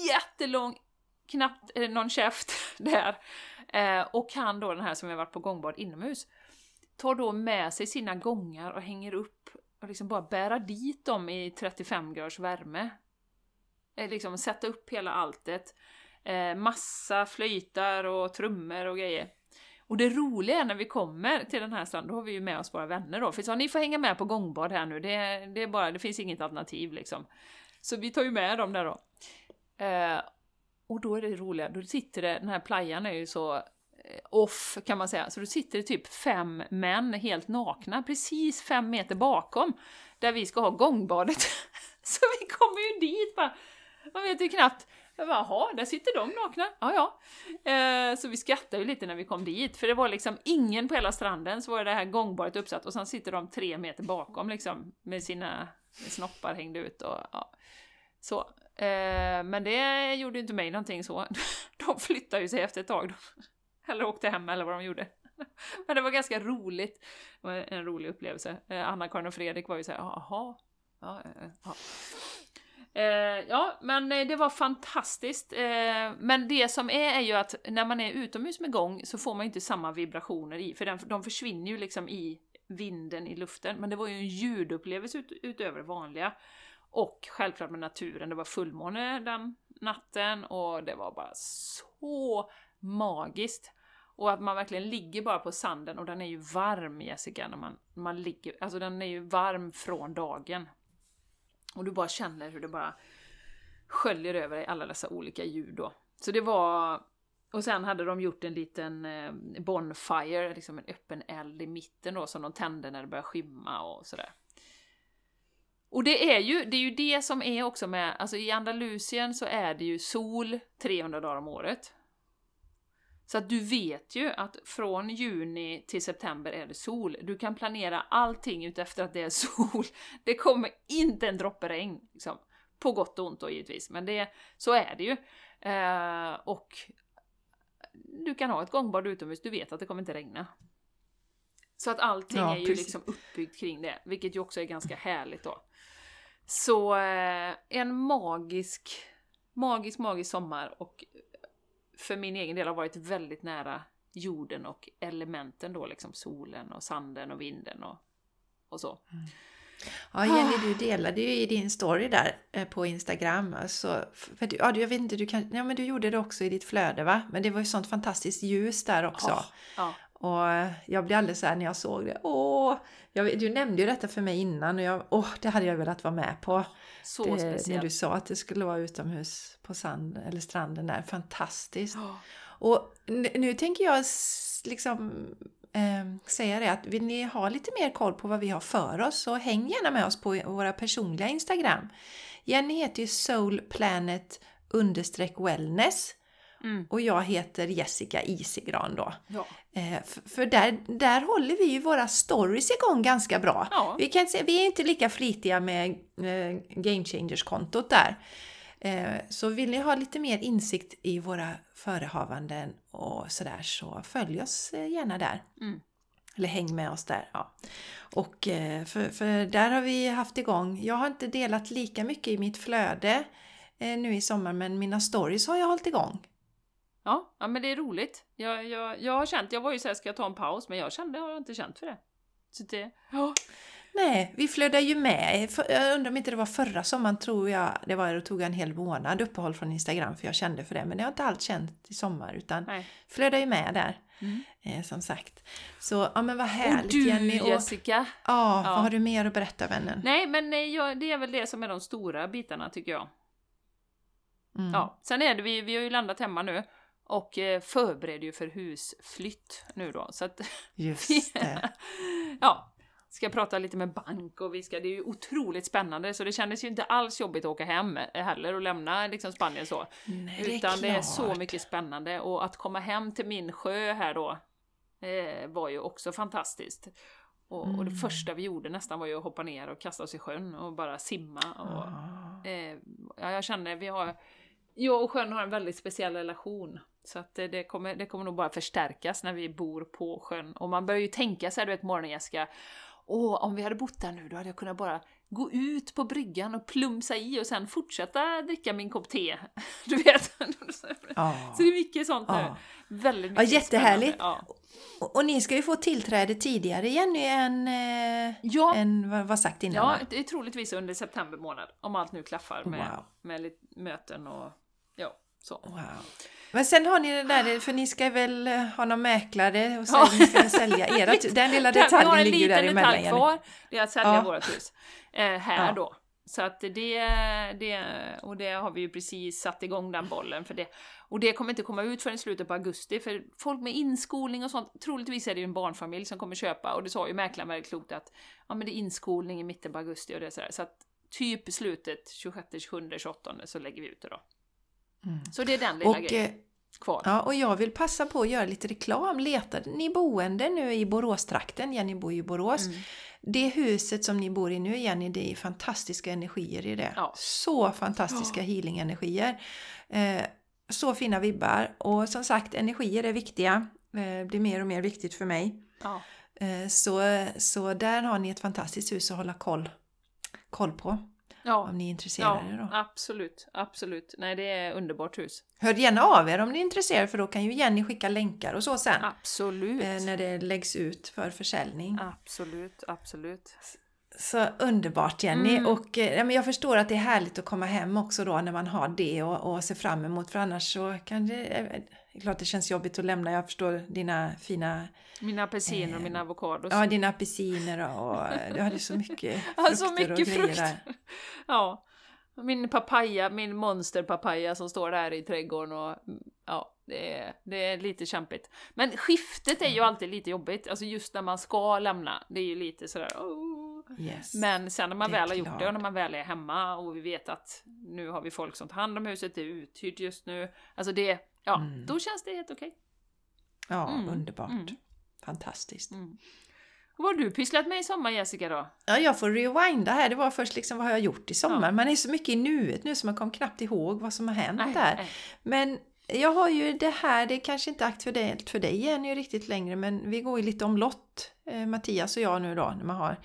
B: Jättelång, knappt eh, någon käft *laughs* där. Eh, och han då, den här som har varit på gångbad inomhus, tar då med sig sina gångar och hänger upp och liksom bara bära dit dem i 35 graders värme. Eh, liksom sätta upp hela alltet. Eh, massa flöjtar och trummor och grejer. Och det roliga är när vi kommer till den här stranden, då har vi ju med oss våra vänner då. För så, ni får hänga med på gångbad här nu, det, det, är bara, det finns inget alternativ liksom. Så vi tar ju med dem där då. Eh, och då är det roliga, då sitter det, den här playan är ju så eh, off kan man säga, så då sitter det typ fem män helt nakna, precis fem meter bakom, där vi ska ha gångbadet. *laughs* så vi kommer ju dit bara, man vet ju knappt, jag bara, jaha, där sitter de nakna. Ja, ja. Eh, så vi skrattade ju lite när vi kom dit, för det var liksom ingen på hela stranden, så var det här gångbaret uppsatt och sen sitter de tre meter bakom liksom med sina snoppar hängde ut och ja. Så. Eh, men det gjorde ju inte mig någonting så. *laughs* De flyttade ju sig efter ett tag. Eller åkte hem eller vad de gjorde. *laughs* Men det var ganska roligt. Det var en rolig upplevelse. Eh, Anna-Karin och Fredrik var ju såhär, jaha. Ja, ja. Eh, ja, men eh, det var fantastiskt. Eh, men det som är är ju att när man är utomhus med gång så får man inte samma vibrationer i, för den, de försvinner ju liksom i vinden i luften. Men det var ju en ljudupplevelse ut, utöver det vanliga. Och självklart med naturen, det var fullmåne den natten och det var bara så magiskt. Och att man verkligen ligger bara på sanden och den är ju varm Jessica, när man, man ligger, alltså den är ju varm från dagen. Och du bara känner hur det bara sköljer över dig alla dessa olika ljud då. Så det var... Och sen hade de gjort en liten eh, bonfire, liksom en öppen eld i mitten då som de tände när det började skymma och sådär. Och det är ju det, är ju det som är också med, alltså i Andalusien så är det ju sol 300 dagar om året. Så att du vet ju att från juni till september är det sol. Du kan planera allting utefter att det är *laughs* sol. Det kommer inte en droppe regn. Liksom. På gott och ont då givetvis, men det, så är det ju. Eh, och du kan ha ett gångbad utomhus, du vet att det kommer inte regna. Så att allting ja, är ju precis. liksom uppbyggt kring det, vilket ju också är ganska härligt då. Så eh, en magisk, magisk, magisk sommar och för min egen del har varit väldigt nära jorden och elementen då, liksom solen och sanden och vinden och, och så. Mm.
A: Ja, Jenny, du delade ju i din story där eh, på Instagram. Alltså, för du, ja, jag vet inte, du, kan, ja, men du gjorde det också i ditt flöde va? Men det var ju sånt fantastiskt ljus där också. Ja, ja. Och jag blev alldeles såhär när jag såg det. Åh! Jag, du nämnde ju detta för mig innan och jag, åh, det hade jag velat vara med på.
B: Så
A: det,
B: speciellt.
A: När du sa att det skulle vara utomhus på sand, eller stranden där. Fantastiskt! Oh. Och nu, nu, tänker jag liksom eh, säga det att vill ni ha lite mer koll på vad vi har för oss så häng gärna med oss på våra personliga Instagram. Jenny heter ju soulplanet wellness Mm. Och jag heter Jessica Isigran då. Ja. Eh, för, för där, där håller vi ju våra stories igång ganska bra. Ja. Vi, kan se, vi är inte lika flitiga med eh, Game Changers-kontot där. Eh, så vill ni ha lite mer insikt i våra förehavanden och sådär så följ oss gärna där. Mm. Eller häng med oss där. Ja. Och för, för där har vi haft igång, jag har inte delat lika mycket i mitt flöde nu i sommar men mina stories har jag hållit igång.
B: Ja, ja men det är roligt. Jag, jag, jag har känt, jag var ju såhär, ska jag ta en paus? Men jag kände, jag har inte känt för det. Så det, ja.
A: Nej, vi flödade ju med. Jag undrar om inte det var förra sommaren tror jag det var, då tog en hel månad uppehåll från Instagram för jag kände för det. Men det har inte alls känt i sommar utan Nej. flödade ju med där. Mm. Eh, som sagt. Så ja men vad härligt
B: och du, Jenny! Och Jessica!
A: Ja, ja, vad har du mer att berätta vännen?
B: Nej men nej, jag, det är väl det som är de stora bitarna tycker jag. Mm. Ja, sen är det vi, vi har ju landat hemma nu och eh, förbereder ju för husflytt nu då. Så att *laughs*
A: Just det. *laughs*
B: ja, ska prata lite med bank och vi ska, det är ju otroligt spännande så det kändes ju inte alls jobbigt att åka hem heller och lämna liksom Spanien så.
A: Nej, det
B: Utan det är så mycket spännande och att komma hem till min sjö här då eh, var ju också fantastiskt. Och, mm. och, det mm. första vi gjorde nästan var ju att hoppa ner och kasta oss i sjön och bara simma. Och, ah. eh, ja, jag känner, vi har, jag och sjön har en väldigt speciell relation. Så att det, kommer, det kommer nog bara förstärkas när vi bor på sjön. Och man börjar ju tänka sig, du vet morgonen Jessica, Åh, om vi hade bott där nu då hade jag kunnat bara gå ut på bryggan och plumsa i och sen fortsätta dricka min kopp te. *laughs* Du vet?
A: Ja.
B: Så det är mycket sånt nu.
A: Ja.
B: Väldigt
A: Ja,
B: mycket
A: jättehärligt.
B: spännande. Ja.
A: Och, och ni ska ju få tillträde tidigare Jenny än, eh,
B: Ja.
A: än vad var sagt innan
B: Ja, det är troligtvis under september månad. Om allt nu klaffar med,
A: Wow.
B: med möten och ja, så.
A: Wow. Men sen har ni det där, för ni ska väl eh, ha någon mäklare och sen
B: Ja.
A: ni ska sälja ert. *laughs* Den lilla
B: Vi har
A: detaljen
B: en
A: ligger ju
B: liten
A: däremellan
B: detalj
A: Jenny.
B: kvar, det är att sälja
A: Ja.
B: vårt hus. Eh, här
A: Ja.
B: då. Så att det, det, och det har vi ju precis satt igång den bollen för det. Och det kommer inte komma ut förrän i slutet på augusti, för folk med inskolning och sånt, troligtvis är det ju en barnfamilj som kommer köpa, och det sa ju mäklaren väldigt klokt att ja men det är inskolning i mitten på augusti och det är sådär. Så att typ slutet 26, 27, 28 så lägger vi ut det då.
A: Mm.
B: Så det är den lilla
A: Och,
B: grejen
A: eh,
B: kvar.
A: ja, och jag vill passa på att göra lite reklam. Letar ni boende nu i Boråstrakten, Jenny bor ju i Borås.
B: Mm.
A: Det huset som ni bor i nu Jenny, det är fantastiska energier i det.
B: Ja.
A: Så fantastiska healing-energier. Eh, så fina vibbar. Och som sagt, energier är viktiga. Eh, blir mer och mer viktigt för mig.
B: Ja.
A: Eh, så, så där har ni ett fantastiskt hus att hålla koll, koll på.
B: Ja.
A: Om ni är intresserade
B: Ja,
A: då.
B: absolut, absolut. Nej, det är underbart hus.
A: Hör gärna av er om ni är intresserade för då kan ju Jenny skicka länkar och så sen.
B: Absolut.
A: Eh, när det läggs ut för försäljning.
B: Absolut, absolut.
A: Så underbart Jenny!
B: Mm.
A: Och eh, jag förstår att det är härligt att komma hem också då när man har det och, och se fram emot för annars så kan det... eh, Det är klart det känns jobbigt att lämna. Jag förstår dina fina...
B: Mina apelsiner och mina avokados.
A: Ja, dina apelsiner och, och du hade så mycket *laughs* frukter
B: så
A: och
B: mycket
A: grejer
B: frukt.
A: där. *laughs*
B: Ja. Min papaya, min monsterpapaya som står där i trädgården och mm, ja, det är, det är lite kämpigt. Men skiftet är ju alltid lite jobbigt, alltså just när man ska lämna. Det är ju lite sådär oh.
A: Yes.
B: Men sen när man väl har gjort det
A: klart.
B: och när man väl är hemma och vi vet att nu har vi folk som tar hand om huset, det är uthyrt just nu. Alltså det, ja,
A: Mm.
B: då känns det helt okej.
A: Ja,
B: Mm,
A: underbart.
B: mm.
A: Fantastiskt.
B: Mm. Vad har du pysslat med i sommar Jessica då?
A: Ja, jag får rewinda här. Det var först liksom vad har jag gjort i sommar.
B: Ja.
A: Man är så mycket i nuet nu så man kommer knappt ihåg vad som har hänt
B: Nej,
A: där.
B: nej.
A: Men jag har ju det här, det är kanske inte aktuellt för dig Jenny riktigt längre men vi går ju lite omlott, eh, Mattias och jag nu då, när man har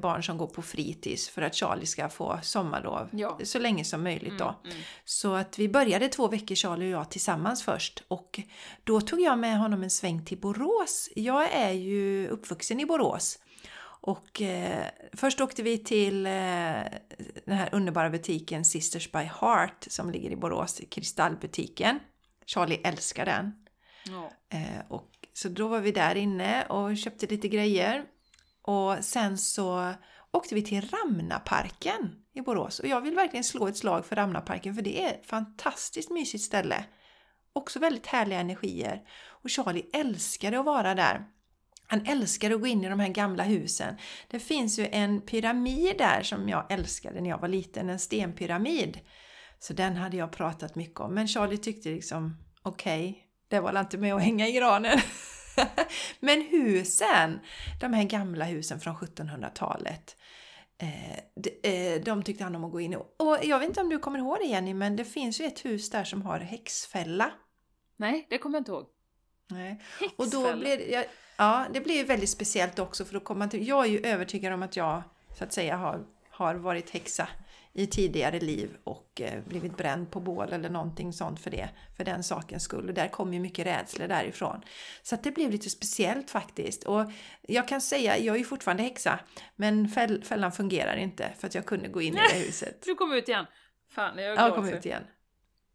A: barn som går på fritids för att Charlie ska få sommarlov
B: Ja.
A: så länge som möjligt då.
B: Mm, mm.
A: Så att vi började två veckor Charlie och jag tillsammans först och då tog jag med honom en sväng till Borås. Jag är ju uppvuxen i Borås. Och eh, först åkte vi till eh, den här underbara butiken Sisters by Heart som ligger i Borås, Kristallbutiken. Charlie älskar den.
B: Ja.
A: Eh, och, så då var vi där inne och köpte lite grejer. Och sen så åkte vi till Ramnaparken i Borås. Och jag vill verkligen slå ett slag för Ramnaparken för det är ett fantastiskt mysigt ställe. Också väldigt härliga energier. Och Charlie älskade att vara där. Han älskade att gå in i de här gamla husen. Det finns ju en pyramid där som jag älskade när jag var liten, en stenpyramid. Så den hade jag pratat mycket om. Men Charlie tyckte liksom, okej, det var inte med att hänga i granen. *laughs* *laughs* Men husen, de här gamla husen från 1700-talet, eh, de, eh, de tyckte han om att gå in i. Och jag vet inte om du kommer ihåg det Jenny, men det finns ju ett hus där som har häxfälla.
B: Nej, det kommer jag inte ihåg.
A: Nej. Och då
B: Häxfälla.
A: blev det, ja, det blev ju väldigt speciellt också för då kom man till, jag är ju övertygad om att jag så att säga har, har varit häxa i tidigare liv och eh, blivit bränd på bål eller någonting sånt för det, för den sakens skull. Och där kom ju mycket rädsla därifrån. Så att det blev lite speciellt faktiskt. Och jag kan säga, jag är ju fortfarande häxa, men fäll, fällan fungerar inte för att jag kunde gå in i det huset.
B: Du kom ut igen. Fan, jag är
A: Ja,
B: glad
A: jag kom ut igen.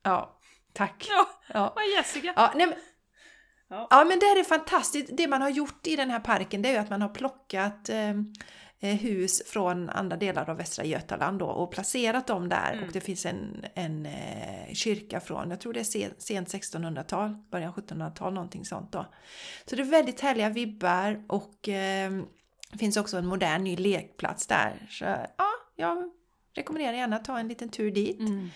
A: Ja, tack.
B: Ja,
A: Ja.
B: vad Jessica?
A: Ja, nej, men,
B: Ja.
A: ja. men det här är fantastiskt. Det man har gjort i den här parken det är ju att man har plockat eh, hus från andra delar av Västra Götaland då, och placerat dem där.
B: Mm.
A: Och det finns en, en eh, kyrka från, jag tror det är sen, sent 1600-tal, början 1700-tal, någonting sånt då. Så det är väldigt härliga vibbar och eh, det finns också en modern ny lekplats där. Så ja, jag rekommenderar gärna att ta en liten tur dit.
B: Mm.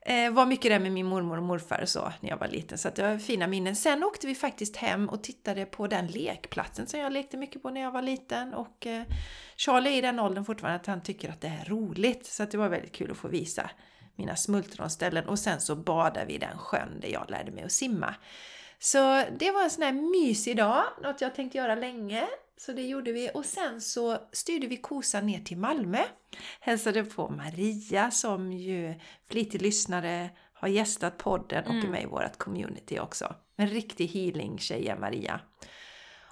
A: Eh, var mycket där med min mormor och morfar och så när jag var liten. Så att det var fina minnen. Sen åkte vi faktiskt hem och tittade på den lekplatsen som jag lekte mycket på när jag var liten. Och eh, Charlie är i den åldern fortfarande att han tycker att det är roligt. Så att det var väldigt kul att få visa mina smultronställen. Och sen så badade vi i den sjön där jag lärde mig att simma. Så det var en sån här mysig dag, något jag tänkt göra länge så det gjorde vi. Och sen så styrde vi kosan ner till Malmö. Hälsade på Maria som ju flitig lyssnare har gästat podden och är
B: Mm.
A: med i vårt community också. En riktig healing-tjej är Maria.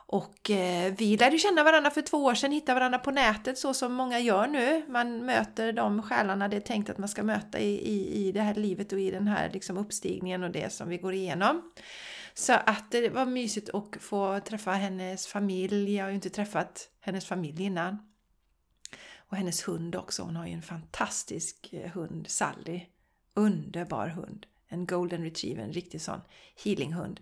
A: Och eh, vi lärde känna varandra för två år sedan, hittade varandra på nätet så som många gör nu. Man möter de själarna det är tänkt att man ska möta i, i, i det här livet och i den här liksom, uppstigningen och det som vi går igenom. Så att det var mysigt att få träffa hennes familj. Jag har ju inte träffat hennes familj innan. Och hennes hund också. Hon har ju en fantastisk eh, hund, Sally. Underbar hund. En golden retriever, en riktig sån healinghund.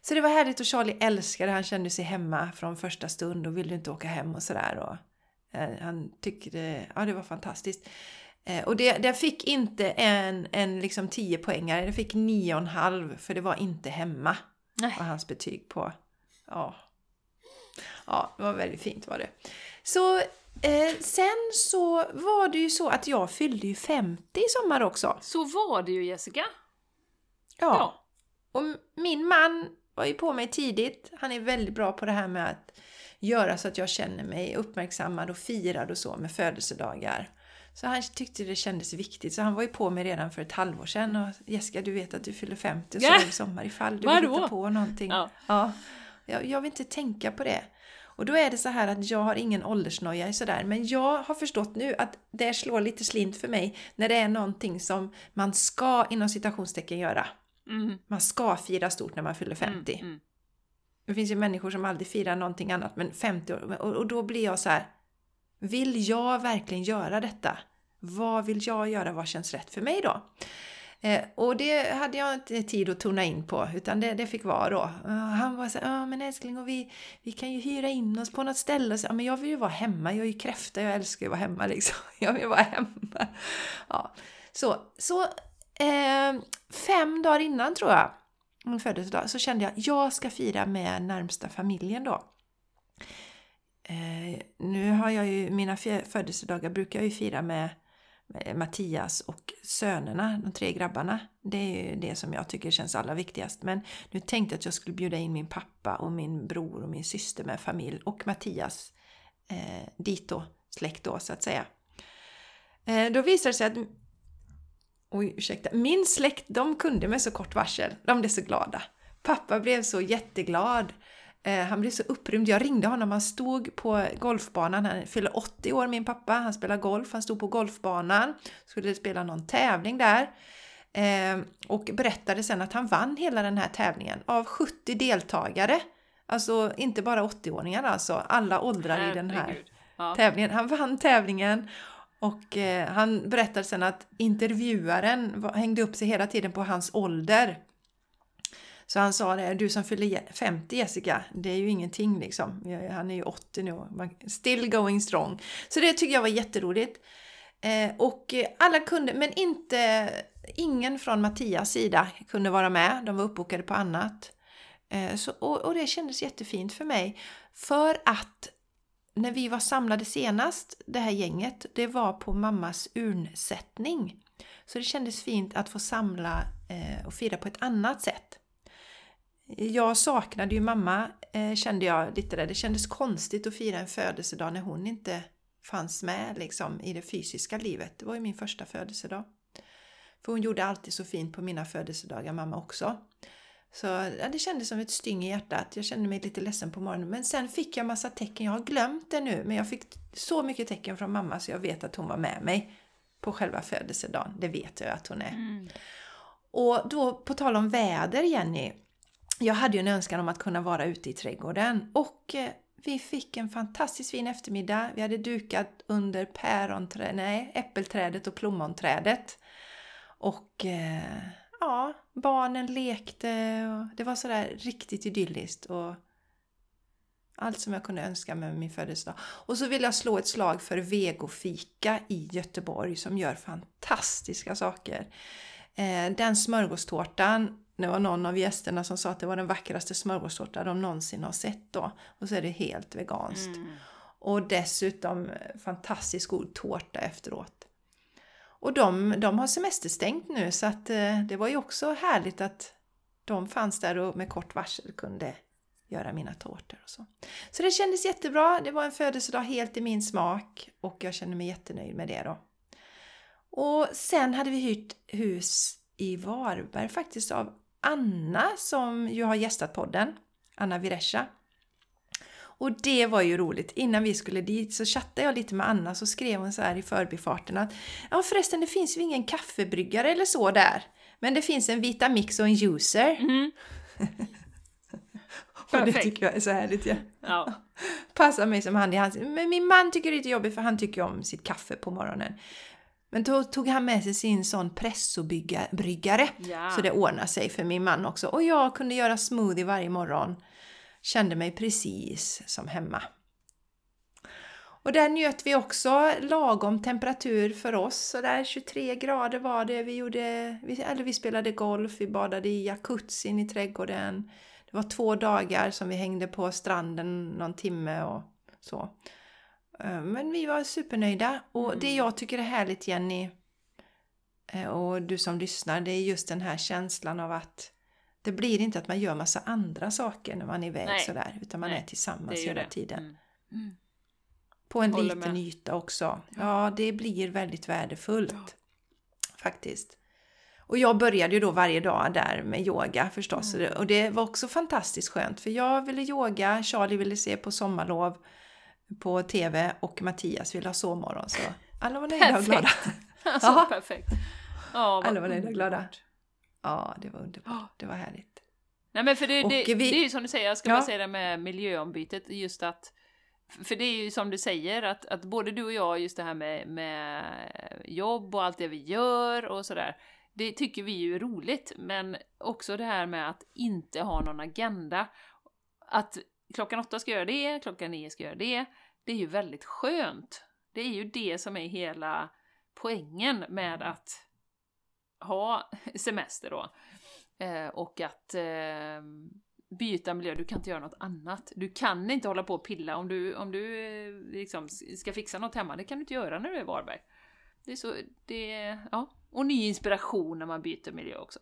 A: Så det var härligt och Charlie älskade Han kände sig hemma från första stund och ville inte åka hem och sådär. Och, eh, han tyckte, ja det var fantastiskt. Eh, och det, det fick inte en, en liksom 10 poängare, det fick 9,5 för det var inte hemma.
B: Nej.
A: Var hans betyg på. Ja. Ja, det var väldigt fint var det. Så eh, sen så var det ju så att jag fyllde ju 50 i sommar också.
B: Så var det ju Jessica.
A: Ja. Och min man var ju på mig tidigt. Han är väldigt bra på det här med att göra så att jag känner mig uppmärksammad och firad och så med födelsedagar. Så han tyckte det kändes viktigt, så han var ju på mig redan för ett halvår sedan. Och Jessica, du vet att du fyller 50 så är det sommar ifall du vill hitta på någonting.
B: Ja.
A: Ja. Jag, jag vill inte tänka på det. Och då är det så här att jag har ingen åldersnoja i sådär, men jag har förstått nu att det slår lite slint för mig när det är någonting som man ska inom citationstecken göra.
B: Mm.
A: Man ska fira stort när man fyller 50.
B: Mm. Mm.
A: Det finns ju människor som aldrig firar någonting annat, men 50 år. Och, och då blir jag så här. Vill jag verkligen göra detta? Vad vill jag göra? Vad känns rätt för mig då? Eh, och det hade jag inte tid att tona in på, utan det, det fick vara då. Eh, han var så ja men älskling, och vi, vi kan ju hyra in oss på något ställe. Så, ja, men jag vill ju vara hemma, jag är ju kräfta, jag älskar ju att vara hemma liksom. *laughs* Jag vill vara hemma. Ja. Så, så eh, fem dagar innan tror jag, min födelsedag, så kände jag jag ska fira med närmsta familjen då. Eh, nu har jag ju, mina födelsedagar brukar jag ju fira med Eh, Mattias och sönerna, de tre grabbarna. Det är ju det som jag tycker känns allra viktigast. Men nu tänkte jag att jag skulle bjuda in min pappa och min bror och min syster med familj och Mattias eh, dit då, släkt då så att säga. Eh, då visade det sig att Oj, ursäkta. Min släkt, de kunde med så kort varsel. De blev så glada. Pappa blev så jätteglad. Eh, han blev så upprymd. Jag ringde honom. Han stod på golfbanan. Han fyller 80 år, min pappa. Han spelar golf. Han stod på golfbanan. Skulle spela någon tävling där. Eh, och berättade sen att han vann hela den här tävlingen av 70 deltagare. Alltså inte bara 80-åringar alltså. Alla åldrar i den här.
B: Ja.
A: tävlingen. Han vann tävlingen och eh, han berättade sen att intervjuaren hängde upp sig hela tiden på hans ålder. Så han sa det, du som fyller 50 Jessica, det är ju ingenting liksom. Han är ju 80 nu, och still going strong. Så det tycker jag var jätteroligt. Eh, och eh, alla kunde, men inte, ingen från Mattias sida kunde vara med. De var uppbokade på annat. Eh, så, och, och det kändes jättefint för mig. För att när vi var samlade senast, det här gänget, det var på mammas urnsättning. Så det kändes fint att få samla och fira på ett annat sätt. Jag saknade ju mamma, eh, kände jag lite där. Det kändes konstigt att fira en födelsedag när hon inte fanns med liksom, i det fysiska livet. Det var ju min första födelsedag. För hon gjorde alltid så fint på mina födelsedagar, mamma också. Så ja, det kändes som ett styng i hjärtat. Jag kände mig lite ledsen på morgonen. Men sen fick jag massa tecken. Jag har glömt det nu. Men jag fick så mycket tecken från mamma så jag vet att hon var med mig på själva födelsedagen. Det vet jag att hon är.
B: Mm.
A: Och då på tal om väder Jenny. Jag hade ju en önskan om att kunna vara ute i trädgården. Och eh, vi fick en fantastiskt fin eftermiddag. Vi hade dukat under päronträdet, nej, äppelträdet och plommonträdet. Och eh, ja, barnen lekte och det var sådär riktigt idylliskt. Och allt som jag kunde önska med min födelsedag. Och så vill jag slå ett slag för Vegofika i Göteborg som gör fantastiska saker. Eh, den smörgåstårtan, det var någon av gästerna som sa att det var den vackraste smörgåstårta de någonsin har sett då. Och så är det helt veganskt.
B: Mm.
A: Och dessutom eh, fantastiskt god tårta efteråt. Och de, de har semesterstängt nu så att eh, det var ju också härligt att de fanns där och med kort varsel kunde göra mina tårtor och så. Så det kändes jättebra. Det var en födelsedag helt i min smak och jag kände mig jättenöjd med det då. Och sen hade vi hyrt hus i Varberg faktiskt av Anna som ju har gästat podden. Anna Viresha. Och det var ju roligt. Innan vi skulle dit så chattade jag lite med Anna så skrev hon så här i förbifarten att ja förresten det finns ju ingen kaffebryggare eller så där. Men det finns en Vitamix och en juicer.
B: Mm. *laughs*
A: och det tycker jag är så härligt. Ja.
B: Ja. *laughs*
A: Passar mig som hand i hand. Men min man tycker det är lite jobbigt för han tycker om sitt kaffe på morgonen. Men då tog han med sig sin sån pressobryggare.
B: Ja.
A: Så det ordnade sig för min man också. Och jag kunde göra smoothie varje morgon. Kände mig precis som hemma. Och där njöt vi också lagom temperatur för oss. Så där 23 grader var det. Vi, gjorde, eller vi spelade golf, vi badade i jacuzzin i trädgården. Det var två dagar som vi hängde på stranden någon timme och så. Eh, Men vi var supernöjda. Och
B: Mm.
A: det jag tycker är härligt Jenny eh, och du som lyssnar, det är just den här känslan av att det blir inte att man gör massa andra saker när man är iväg
B: Nej.
A: sådär, utan man
B: Nej,
A: är tillsammans hela
B: det.
A: tiden.
B: Mm. Mm.
A: På en
B: Håller
A: liten
B: med.
A: yta också. Ja, det blir väldigt värdefullt.
B: Ja.
A: Faktiskt. Och jag började ju då varje dag där med yoga förstås.
B: Mm.
A: Och det var också fantastiskt skönt för jag ville yoga, Charlie ville se på sommarlov på TV och Mattias ville ha sovmorgon. Så alla var nöjda och glada. *laughs*
B: Alltså,
A: Ja.
B: perfekt. Ja,
A: Alla var nöjda och glada. Ja, det var underbart. Det var härligt.
B: Nej men för det, det,
A: vi-
B: det är ju som du säger, jag ska
A: Ja.
B: bara säga det med miljöombytet, just att för det är ju som du säger, att, att både du och jag, just det här med, med jobb och allt det vi gör och sådär, det tycker vi ju är roligt, men också det här med att inte ha någon agenda. Att klockan åtta ska jag göra det, klockan nio ska jag göra det, det är ju väldigt skönt. Det är ju det som är hela poängen med att ha *laughs* semester då. Eh, och att eh, byta miljö, du kan inte göra något annat. Du kan inte hålla på och pilla om du, om du eh, liksom ska fixa något hemma, det kan du inte göra när du är i Varberg. Det är så, det, ja. Och ny inspiration när man byter miljö också.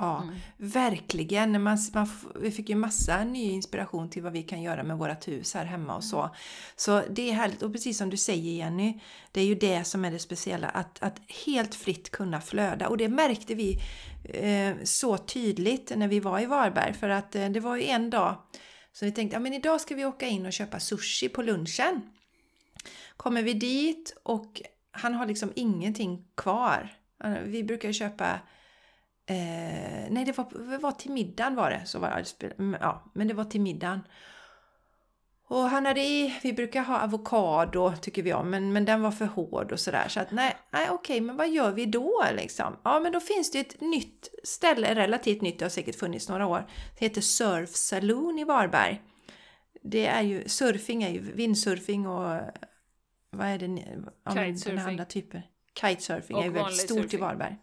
A: Ja,
B: Mm.
A: verkligen. Man, man, vi fick ju massa ny inspiration till vad vi kan göra med vårt hus här hemma och så. Så det är härligt. Och precis som du säger Jenny, det är ju det som är det speciella. Att, att helt fritt kunna flöda. Och det märkte vi eh, så tydligt när vi var i Varberg. För att eh, det var ju en dag så vi tänkte, ja men idag ska vi åka in och köpa sushi på lunchen. Kommer vi dit och han har liksom ingenting kvar. Vi brukar köpa Eh, nej, det var, var till middagen var det. Så var det mm, ja, men det var till middagen. Och han hade i, vi brukar ha avokado tycker vi om, men, men den var för hård och sådär. Så att nej, nej okej, men vad gör vi då liksom? Ja, men då finns det ett nytt ställe, relativt nytt, det har säkert funnits några år. Det heter Surf Saloon i Varberg. Det är ju, surfing är ju windsurfing och vad är det? Ja,
B: Kitesurfing.
A: andra typer. Kitesurfing
B: Och
A: är ju väldigt stort i
B: surfing.
A: Varberg.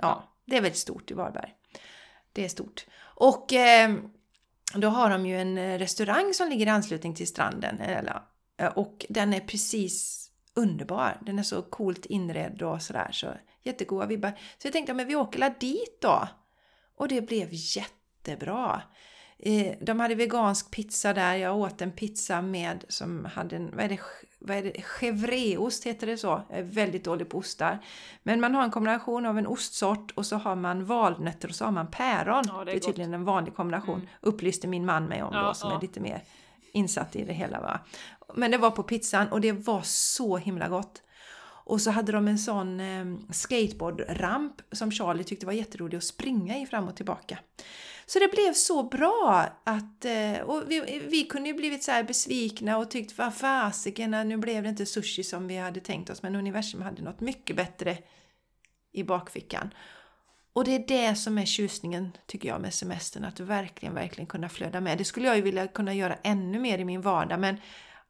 A: Ja,
B: Ja
A: det är väldigt stort i Varberg. Det är stort. Och eh, då har de ju en eh, restaurang som ligger i anslutning till stranden. Eh, eller, eh, och den är precis underbar. Den är så coolt inredd och sådär. Så jättegoda vibbar. Så jag tänkte, men vi åker la dit då. Och det blev jättebra. De hade vegansk pizza där. Jag åt en pizza med som hade en, vad är det, vad är det, chèvreost heter det så? Jag är väldigt dålig på ostar. Men man har en kombination av en ostsort och så har man valnötter och så har man päron.
B: Ja, det är
A: det är
B: gott.
A: tydligen en vanlig kombination.
B: Mm.
A: Upplyste min man mig om
B: Ja,
A: då som
B: ja.
A: är lite mer insatt i det hela. Va? Men det var på pizzan och det var så himla gott. Och så hade de en sån eh, skateboardramp som Charlie tyckte var jätterolig att springa i fram och tillbaka. Så det blev så bra att eh, och vi, vi kunde ju blivit så besvikna och tyckt vad fasiken, nu blev det inte sushi som vi hade tänkt oss men universum hade något mycket bättre i bakfickan. Och det är det som är tjusningen tycker jag med semestern, att verkligen, verkligen kunna flöda med. Det skulle jag ju vilja kunna göra ännu mer i min vardag men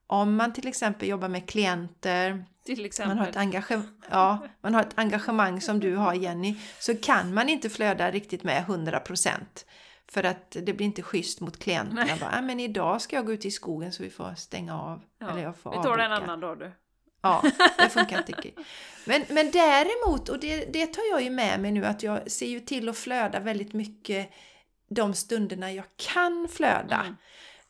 A: om man till exempel jobbar med klienter, man har, ett engage- ja, man har ett engagemang som du har Jenny, så kan man inte flöda riktigt med 100%. För att det blir inte schysst mot klienterna.
B: Nej.
A: Bara, "Ah, men idag ska jag gå ut i skogen så vi får stänga av.
B: Ja,
A: Eller jag får
B: Vi tar det en
A: avboka."
B: annan dag du.
A: Ja, det funkar inte. Men, men däremot, och det, det tar jag ju med mig nu, att jag ser ju till att flöda väldigt mycket de stunderna jag kan flöda.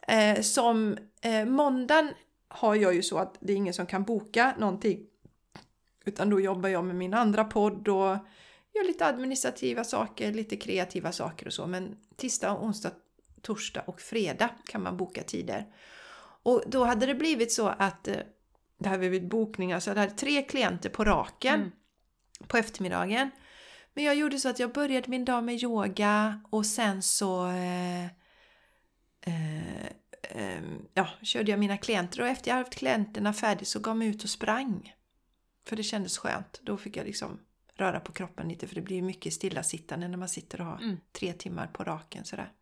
B: Mm.
A: Eh, som eh, måndagen har jag ju så att det är ingen som kan boka någonting. Utan då jobbar jag med min andra podd och gör lite administrativa saker, lite kreativa saker och så. Men tisdag, onsdag, torsdag och fredag kan man boka tider. Och då hade det blivit så att eh, det här blivit bokningar, så jag hade tre klienter på raken
B: Mm.
A: på eftermiddagen. Men jag gjorde så att jag började min dag med yoga och sen så eh, eh, eh, ja, körde jag mina klienter och efter jag haft klienterna färdigt så gav jag mig ut och sprang. För det kändes skönt. Då fick jag liksom röra på kroppen lite för det blir ju mycket stillasittande när man sitter och har
B: Mm.
A: tre timmar på raken sådär.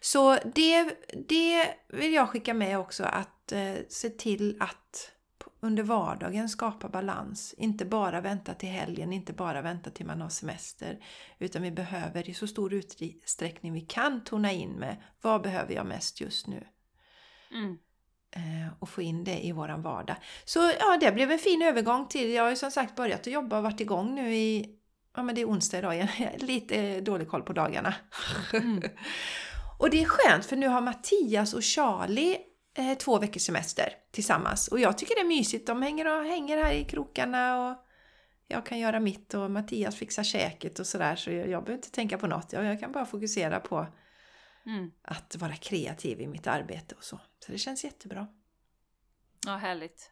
A: Så det, det vill jag skicka med också att eh, se till att under vardagen skapa balans. Inte bara vänta till helgen, inte bara vänta till man har semester. Utan vi behöver i så stor utsträckning vi kan tona in med vad behöver jag mest just nu?
B: Mm.
A: Eh, och få in det i våran vardag. Så ja, det blev en fin övergång till, jag har ju som sagt börjat att jobba och varit igång nu i, ja men det är onsdag idag igen, *laughs* lite dålig koll på dagarna.
B: Mm. *laughs*
A: och det är skönt för nu har Mattias och Charlie eh, två veckors semester tillsammans och jag tycker det är mysigt, de hänger, och, hänger här i krokarna och jag kan göra mitt och Mattias fixar käket och sådär så jag, jag behöver inte tänka på något, jag, jag kan bara fokusera på
B: Mm.
A: att vara kreativ i mitt arbete och så. Så det känns jättebra.
B: Ja, härligt.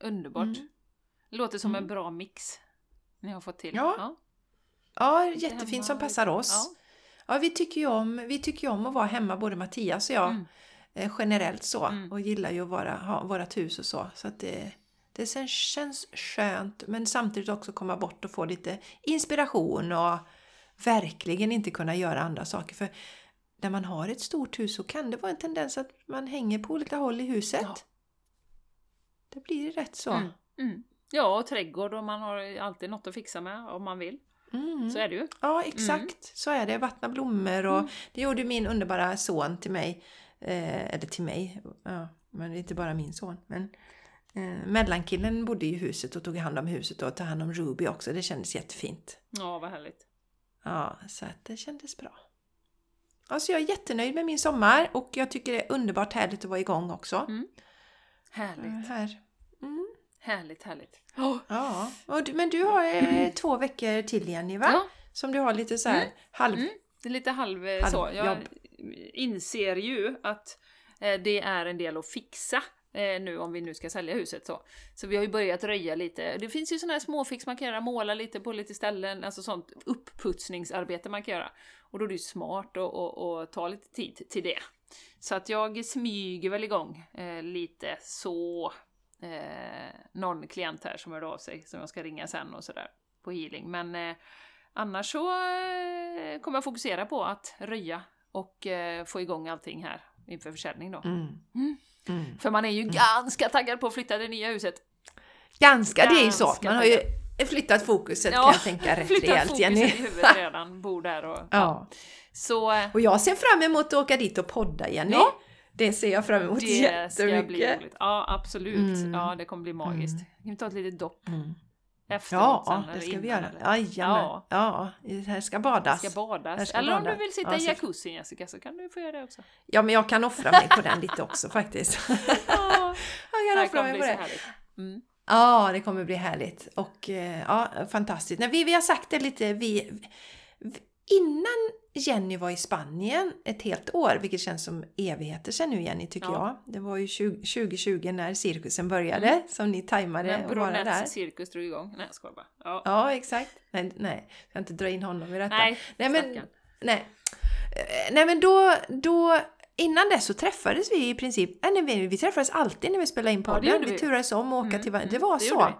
B: Underbart.
A: Mm.
B: Låter som
A: Mm.
B: en bra mix ni har fått till.
A: Ja.
B: ja.
A: Ja, jättefint som passar oss. Ja, vi tycker ju om, vi tycker om att vara hemma, både Mattias och jag,
B: Mm.
A: eh, generellt så.
B: Mm.
A: Och gillar ju att vara, ha vårt hus och så. Så att det, det känns skönt, men samtidigt också komma bort och få lite inspiration och verkligen inte kunna göra andra saker. För när man har ett stort hus så kan det vara en tendens att man hänger på olika håll i huset.
B: Ja.
A: Det blir rätt så.
B: Mm. Mm. Ja, och trädgård och man har alltid något att fixa med om man vill.
A: Mm.
B: Så är det ju.
A: Ja, exakt. Så är det. Vattna blommor och
B: Mm.
A: det gjorde min underbara son till mig. Eh, eller till mig, ja, men det är inte bara min son. Men eh, mellankillen bodde i huset och tog hand om huset och tog hand om Ruby också. Det kändes jättefint.
B: Ja, vad härligt.
A: Ja, så att det kändes bra. Alltså jag är jättenöjd med min sommar och jag tycker det är underbart härligt att vara igång också.
B: Mm.
A: Eh,
B: Härligt.
A: Här. Mm.
B: Härligt, härligt.
A: Ja, och du, men du har eh, *clears throat* två veckor till Jenny va?
B: Ja,
A: Som du har lite så här
B: Mm.
A: halv...
B: Mm. det är lite halv,
A: Halv-
B: så. Jag
A: jobb.
B: inser ju att eh, det är en del att fixa eh, nu om vi nu ska sälja huset så. Så vi har ju börjat röja lite. Det finns ju sådana här småfix man kan göra, måla lite på lite ställen, alltså sånt uppputsningsarbete man kan göra. Och då är det ju smart att, ta lite tid till det. Så att jag smyger väl igång eh, lite så. Eh, någon klient här som hörde av sig som jag ska ringa sen och sådär på healing. Men eh, annars så eh, kommer jag fokusera på att röja och eh, få igång allting här inför försäljning då.
A: Mm.
B: Mm.
A: Mm.
B: För man är ju ganska taggad på att flytta det nya huset.
A: Ganska, det är ju så.
B: Ganska
A: Man har ju flyttat fokuset kan jag tänka rätt
B: flyttat
A: rejält
B: fokuset
A: Jenny.
B: i huvudet redan, bor där och... Ja.
A: Ja.
B: Så
A: Och jag ser fram emot att åka dit och podda Jenny.
B: Ja.
A: Det ser jag fram emot
B: det ska bli
A: jättemycket.
B: roligt. Ja, absolut.
A: Mm.
B: Ja, det kommer bli magiskt.
A: Mm.
B: Kan vi ta ett litet dopp
A: Mm.
B: Efteråt
A: Ja,
B: sen,
A: det ska vi göra.
B: Ja.
A: Ja, det här ska
B: Det
A: badas.
B: ska badas.
A: Här ska
B: Eller om
A: badas.
B: du vill sitta
A: Ja,
B: i jacuzzin Jessica så kan du få göra det också.
A: Ja, men jag kan offra mig på den lite också *laughs* faktiskt.
B: Ja, *laughs*
A: jag kan offra mig på det.
B: Mm.
A: Ja, det kommer bli härligt. Och eh, ja, fantastiskt. Nej, vi, vi har sagt det lite, vi, innan Jenny var i Spanien ett helt år, vilket känns som evigheter sedan nu Jenny tycker
B: Ja.
A: jag. Det var ju 20, 2020 när cirkusen började, som ni tajmade att vara där.
B: Cirkus drog igång. Nej, jag skojar bara. Ja.
A: Ja, exakt. Nej, nej, jag ska inte dra in honom i detta.
B: Nej,
A: nej men,
B: stackarn.
A: nej. Eh, nej, men då, då, innan dess så träffades vi i princip, nej, vi, vi träffades alltid när vi spelade in
B: Ja, det
A: podden.
B: gjorde
A: vi
B: vi.
A: turades om att åka
B: Mm,
A: till varandra. Det
B: mm,
A: var
B: det
A: så.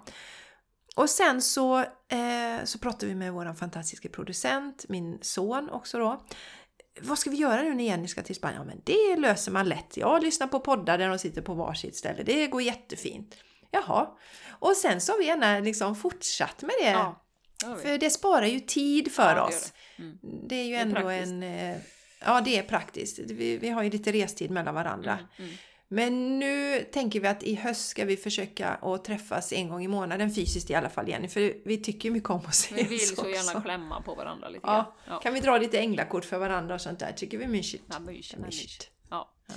A: Och sen så, eh, så pratade vi med vår fantastiska producent, min son också då. Vad ska vi göra nu när Jenny ska till Spanien? Ja, men det löser man lätt. Jag lyssnar på poddar där de sitter på varsitt ställe. Det går jättefint. Jaha. Och sen så har vi gärna liksom fortsatt med det.
B: Ja, det.
A: För det sparar ju tid för
B: Ja,
A: oss.
B: det. Mm.
A: Det är ju
B: Det är
A: ändå
B: praktiskt.
A: en... eh, Ja, det är praktiskt. Vi, vi har ju lite restid mellan varandra.
B: Mm, mm.
A: Men nu tänker vi att i höst ska vi försöka att träffas en gång i månaden fysiskt i alla fall Jenny, för vi tycker mycket om att ses
B: Vi vill så
A: också.
B: gärna klämma på varandra lite
A: Ja.
B: Ja.
A: Kan vi dra lite änglakort för varandra och sånt där? Tycker vi är mysigt.
B: Ja, mysigt,
A: Ja,
B: mysigt. Ja.
A: Ja.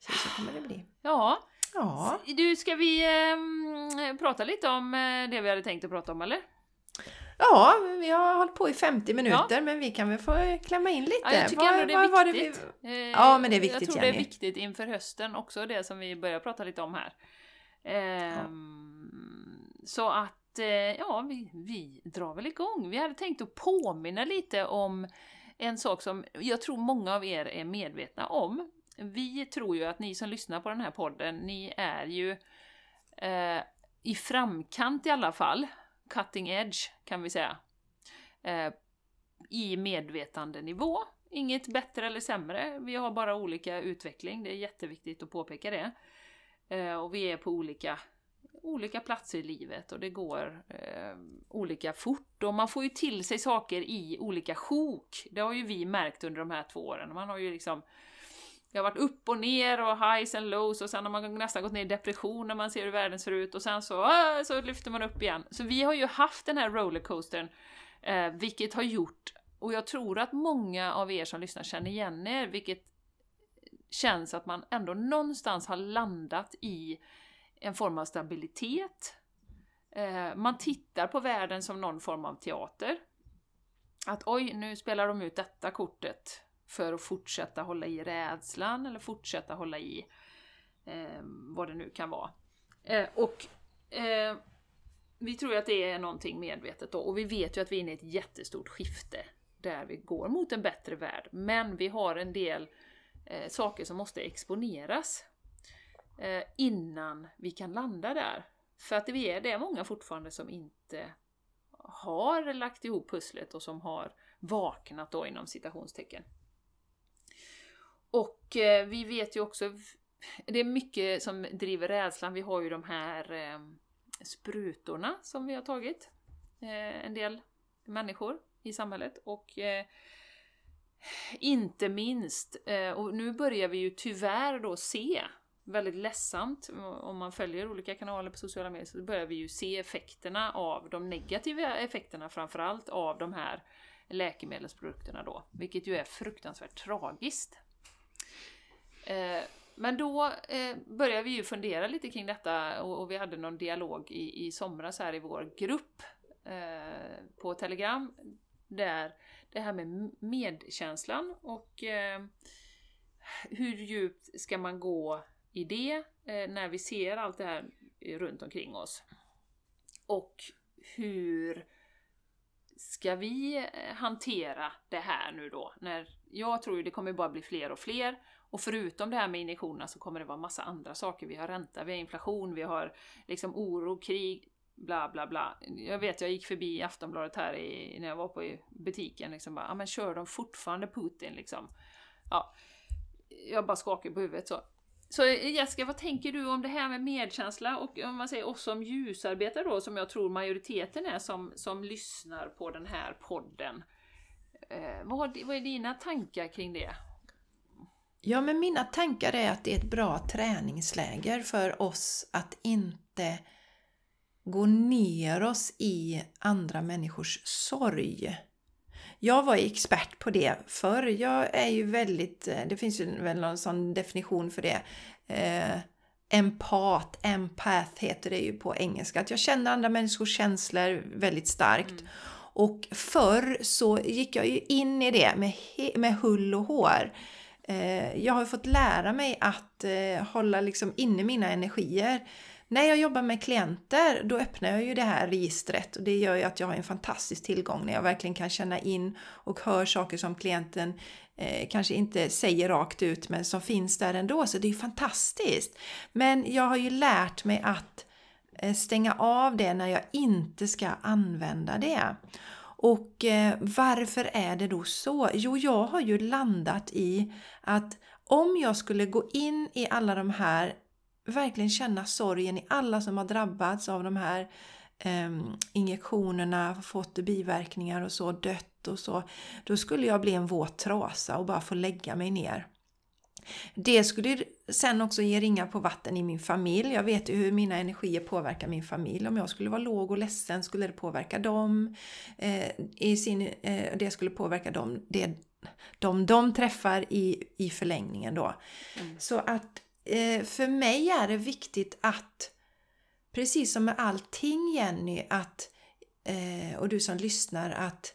A: Så, så kommer det bli.
B: ja.
A: Ja.
B: Du, ska vi ehm, prata lite om eh, det vi hade tänkt att prata om eller?
A: Ja, vi har hållit på i 50 minuter men vi kan väl få klämma in lite.
B: Ja, jag tycker
A: Vad-
B: ändå det är
A: var
B: viktigt.
A: vi-
B: Eh,
A: Ja, men det är viktigt,
B: Jag tror det är
A: Jenny.
B: viktigt inför hösten också, det som vi börjar prata lite om här. Ehm, Så att, eh, ja, vi, vi drar väl igång. Vi hade tänkt att påminna lite om en sak som jag tror många av er är medvetna om. Vi tror ju att ni som lyssnar på den här podden, ni är ju eh, i framkant i alla fall, cutting edge kan vi säga, eh, i medvetandenivå. Inget bättre eller sämre, vi har bara olika utveckling, det är jätteviktigt att påpeka det. Eh, och vi är på olika, olika platser i livet och det går eh, olika fort och man får ju till sig saker i olika sjok. Det har ju vi märkt under de här två åren. Man har ju liksom det har varit upp och ner och highs and lows och sen har man nästan gått ner i depression när man ser hur världen ser ut och sen så, äh, så lyfter man upp igen. Så vi har ju haft den här rollercoastern, eh, vilket har gjort, och jag tror att många av er som lyssnar känner igen er, vilket känns att man ändå någonstans har landat i en form av stabilitet. Eh, man tittar på världen som någon form av teater. Att oj, nu spelar de ut detta kortet för att fortsätta hålla i rädslan eller fortsätta hålla i eh, vad det nu kan vara. Eh, och eh, vi tror ju att det är någonting medvetet då och vi vet ju att vi är inne i ett jättestort skifte där vi går mot en bättre värld. Men vi har en del eh, saker som måste exponeras eh, innan vi kan landa där. För att vi är, det är många fortfarande som inte har lagt ihop pusslet och som har vaknat då inom citationstecken. Och eh, vi vet ju också, det är mycket som driver rädslan. Vi har ju de här eh, sprutorna som vi har tagit, eh, en del människor i samhället. Och eh, inte minst, eh, och nu börjar vi ju tyvärr då se, väldigt ledsamt, om man följer olika kanaler på sociala medier, så börjar vi ju se effekterna av de negativa effekterna framförallt av de här läkemedelsprodukterna då, vilket ju är fruktansvärt tragiskt. Eh, men då eh, började vi ju fundera lite kring detta och, och vi hade någon dialog i, i somras här i vår grupp eh, på Telegram där det här med medkänslan och eh, hur djupt ska man gå i det eh, när vi ser allt det här runt omkring oss? Och hur ska vi eh, hantera det här nu då? När jag tror ju det kommer bara bli fler och fler och förutom det här med injektionerna så kommer det vara massa andra saker. Vi har ränta, vi har inflation, vi har liksom oro, krig, bla bla bla. Jag vet, jag gick förbi Aftonbladet här i, när jag var på i butiken liksom bara, ja men kör de fortfarande Putin liksom? Ja, jag bara skakar på huvudet så. Så Jessica, vad tänker du om det här med medkänsla och om man säger oss som ljusarbetare då, som jag tror majoriteten är som, som lyssnar på den här podden. Eh, vad, vad är dina tankar kring det?
A: Ja, men mina tankar är att det är ett bra träningsläger för oss att inte gå ner oss i andra människors sorg. Jag var expert på det förr. Jag är ju väldigt, det finns ju väl någon sån definition för det. Eh, empat, empath heter det ju på engelska. Att jag känner andra människors känslor väldigt starkt.
B: Mm.
A: Och förr så gick jag ju in i det med, med hull och hår. Eh, jag har fått lära mig att eh, hålla liksom inne mina energier. När jag jobbar med klienter då öppnar jag ju det här registret och det gör ju att jag har en fantastisk tillgång när jag verkligen kan känna in och hör saker som klienten eh, kanske inte säger rakt ut men som finns där ändå så det är ju fantastiskt. Men jag har ju lärt mig att eh, stänga av det när jag inte ska använda det. Och eh, varför är det då så? Jo, jag har ju landat i att om jag skulle gå in i alla de här, verkligen känna sorgen i alla som har drabbats av de här eh, injektionerna, fått biverkningar och så, dött och så, då skulle jag bli en våt trasa och bara få lägga mig ner. Det skulle sen också ge ringar på vatten i min familj. Jag vet ju hur mina energier påverkar min familj. Om jag skulle vara låg och ledsen skulle det påverka dem. Eh, i sin, eh, det skulle påverka dem, det, de de träffar i, i förlängningen då. Mm. Så att eh, för mig är det viktigt att, precis som med allting Jenny, att, eh, och du som lyssnar, att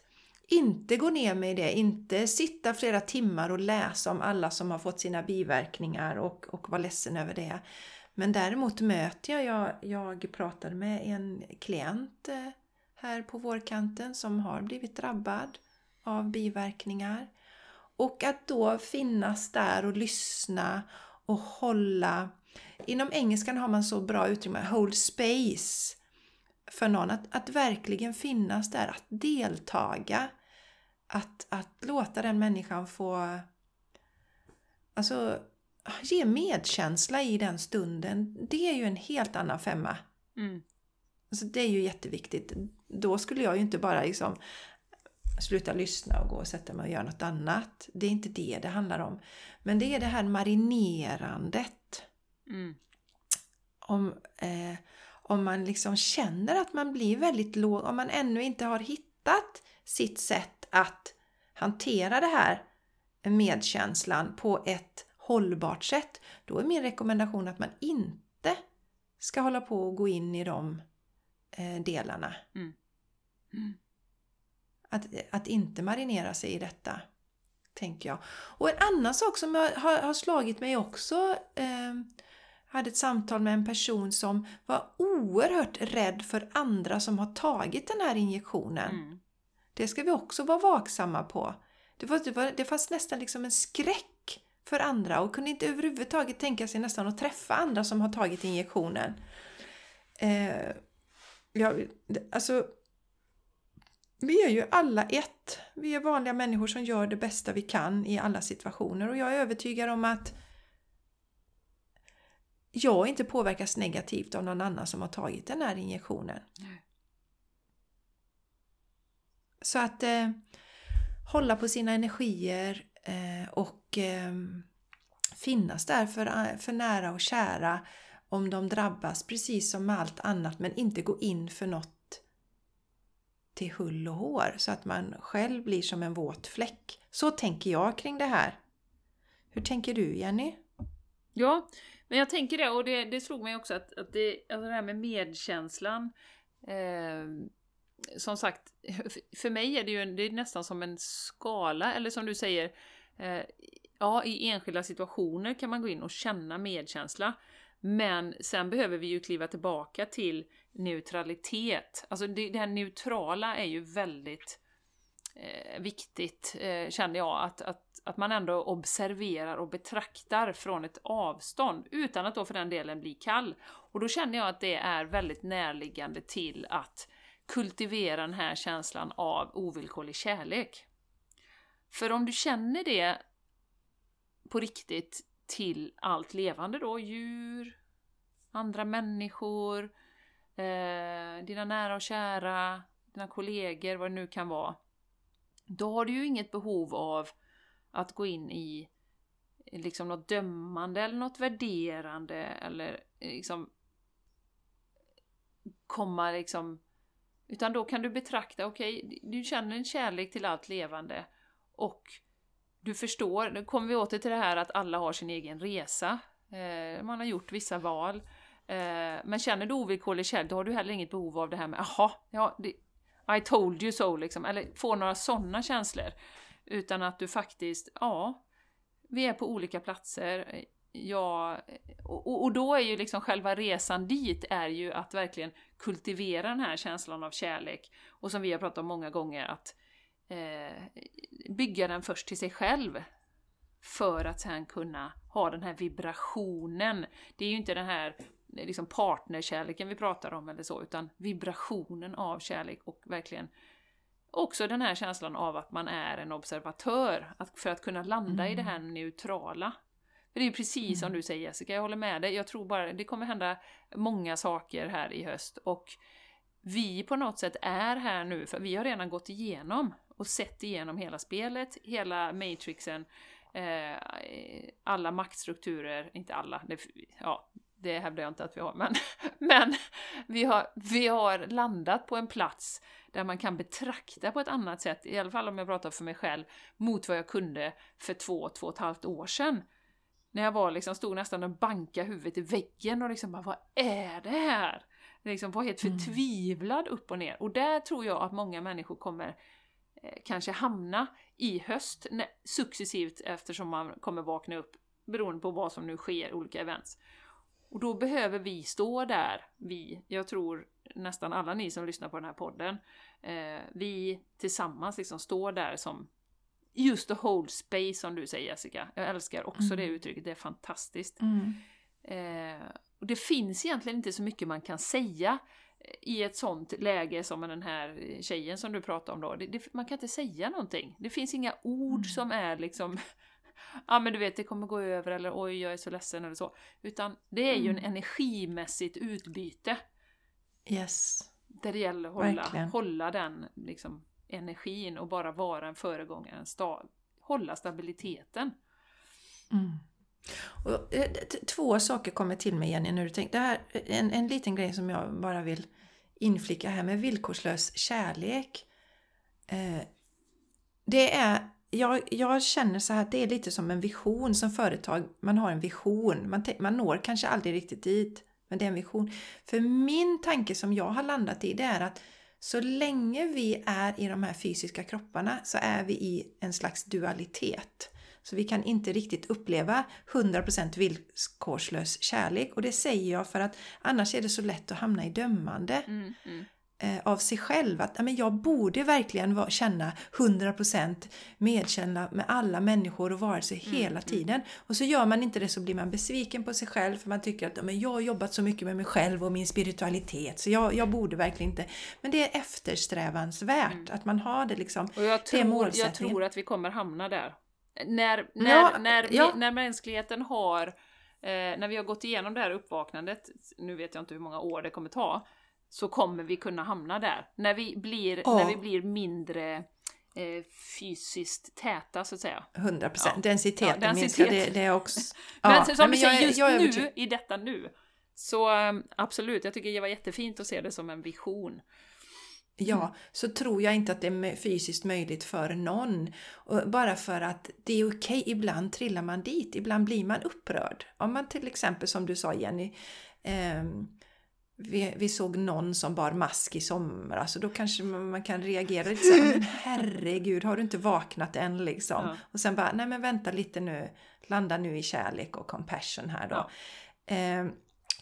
A: inte gå ner med det, inte sitta flera timmar och läsa om alla som har fått sina biverkningar och, och vara ledsen över det. Men däremot möter jag, jag, jag pratade med en klient eh, här på vårkanten som har blivit drabbad av biverkningar. Och att då finnas där och lyssna och hålla. Inom engelskan har man så bra uttryck, hold space för någon. Att, att verkligen finnas där, att deltaga att, att låta den människan få alltså, ge medkänsla i den stunden, det är ju en helt annan femma. Mm. Alltså, det är ju jätteviktigt. Då skulle jag ju inte bara liksom sluta lyssna och gå och sätta mig och göra något annat. Det är inte det det handlar om. Men det är det här marinerandet. Mm. Om, eh, om man liksom känner att man blir väldigt låg, om man ännu inte har hittat sitt sätt att hantera det här medkänslan på ett hållbart sätt, då är min rekommendation att man inte ska hålla på och gå in i de eh, delarna. Mm. Mm. Att, att inte marinera sig i detta, tänker jag. Och en annan sak som har, har slagit mig också eh, hade ett samtal med en person som var oerhört rädd för andra som har tagit den här injektionen. Mm. Det ska vi också vara vaksamma på. Det, var, det, var, det fanns nästan liksom en skräck för andra och kunde inte överhuvudtaget tänka sig nästan att träffa andra som har tagit injektionen. Eh, ja, alltså, vi är ju alla ett. Vi är vanliga människor som gör det bästa vi kan i alla situationer och jag är övertygad om att jag inte påverkas negativt av någon annan som har tagit den här injektionen. Nej. Så att eh, hålla på sina energier eh, och eh, finnas där för, eh, för nära och kära om de drabbas precis som med allt annat men inte gå in för något till hull och hår så att man själv blir som en våt fläck. Så tänker jag kring det här. Hur tänker du Jenny?
B: Ja, men jag tänker det och det, det slog mig också att, att det, alltså det här med medkänslan eh, som sagt, för mig är det ju det är nästan som en skala, eller som du säger, eh, ja, i enskilda situationer kan man gå in och känna medkänsla. Men sen behöver vi ju kliva tillbaka till neutralitet. Alltså det, det här neutrala är ju väldigt eh, viktigt, eh, känner jag, att, att, att man ändå observerar och betraktar från ett avstånd, utan att då för den delen bli kall. Och då känner jag att det är väldigt närliggande till att kultivera den här känslan av ovillkorlig kärlek. För om du känner det på riktigt till allt levande då, djur, andra människor, eh, dina nära och kära, dina kollegor, vad det nu kan vara. Då har du ju inget behov av att gå in i liksom något dömande eller något värderande eller eh, liksom komma liksom utan då kan du betrakta, okej, okay, du känner en kärlek till allt levande och du förstår, nu kommer vi åter till det här att alla har sin egen resa. Eh, man har gjort vissa val. Eh, men känner du ovillkorlig kärlek, då har du heller inget behov av det här med ”jaha, ja, det, I told you so” liksom, eller få några sådana känslor. Utan att du faktiskt, ja, vi är på olika platser. Ja, och, och då är ju liksom själva resan dit är ju att verkligen kultivera den här känslan av kärlek. Och som vi har pratat om många gånger, att eh, bygga den först till sig själv. För att sen kunna ha den här vibrationen. Det är ju inte den här liksom partnerkärleken vi pratar om eller så, utan vibrationen av kärlek och verkligen också den här känslan av att man är en observatör, att för att kunna landa mm. i det här mm. neutrala. För det är precis mm. som du säger Jessica, jag håller med dig. Jag tror bara det kommer hända många saker här i höst och vi på något sätt är här nu, för vi har redan gått igenom och sett igenom hela spelet, hela matrixen, eh, alla maktstrukturer, inte alla, det, ja, det hävdar jag inte att vi har, men, *laughs* men vi, har, vi har landat på en plats där man kan betrakta på ett annat sätt, i alla fall om jag pratar för mig själv, mot vad jag kunde för två, två och ett halvt år sedan. När jag var liksom, stod nästan och bankade huvudet i väggen och liksom bara, vad är det här? Liksom var helt förtvivlad upp och ner. Och där tror jag att många människor kommer eh, kanske hamna i höst successivt eftersom man kommer vakna upp beroende på vad som nu sker, olika events. Och då behöver vi stå där, vi, jag tror nästan alla ni som lyssnar på den här podden, eh, vi tillsammans liksom står där som just the whole space som du säger Jessica. Jag älskar också mm. det uttrycket, det är fantastiskt. Mm. Eh, och det finns egentligen inte så mycket man kan säga i ett sånt läge som med den här tjejen som du pratade om då. Det, det, man kan inte säga någonting. Det finns inga ord mm. som är liksom *laughs* ja men du vet det kommer gå över eller oj jag är så ledsen eller så. Utan det är ju en mm. energimässigt utbyte.
A: Yes.
B: Där det gäller att hålla, hålla den liksom, energin och bara vara en föregångare, en sta, hålla stabiliteten.
A: Mm. Och, eh, två saker kommer till mig Jenny när du tänker, det här, en, en liten grej som jag bara vill inflika här med villkorslös kärlek. Eh, det är jag, jag känner så här att det är lite som en vision som företag. Man har en vision. Man, man når kanske aldrig riktigt dit, men det är en vision. För min tanke som jag har landat i det är att så länge vi är i de här fysiska kropparna så är vi i en slags dualitet. Så vi kan inte riktigt uppleva 100% villkorslös kärlek. Och det säger jag för att annars är det så lätt att hamna i dömande. Mm, mm. Eh, av sig själv. Att men jag borde verkligen känna 100% medkänna med alla människor och varelser mm, hela mm. tiden. Och så gör man inte det så blir man besviken på sig själv för man tycker att men jag har jobbat så mycket med mig själv och min spiritualitet så jag, jag borde verkligen inte. Men det är eftersträvansvärt mm. att man har det liksom.
B: Och jag tror, jag tror att vi kommer hamna där. När, när, ja, när, vi, ja. när mänskligheten har eh, när vi har gått igenom det här uppvaknandet, nu vet jag inte hur många år det kommer ta, så kommer vi kunna hamna där. När vi blir, ja. när vi blir mindre eh, fysiskt täta så att säga.
A: 100 procent, ja. densiteten ja, densitet. minskar. Det, det är också... *laughs*
B: men ja. som du säger, just jag, jag nu, i detta nu, så um, absolut, jag tycker det var jättefint att se det som en vision.
A: Ja, mm. så tror jag inte att det är fysiskt möjligt för någon. bara för att det är okej, okay. ibland trillar man dit, ibland blir man upprörd. Om man till exempel, som du sa Jenny, eh, vi, vi, såg någon som bar mask i somras och då kanske man kan reagera lite så här, *laughs* herregud har du inte vaknat än liksom? Ja. Och sen bara, nej men vänta lite nu, landa nu i kärlek och compassion här då. Ja. Eh,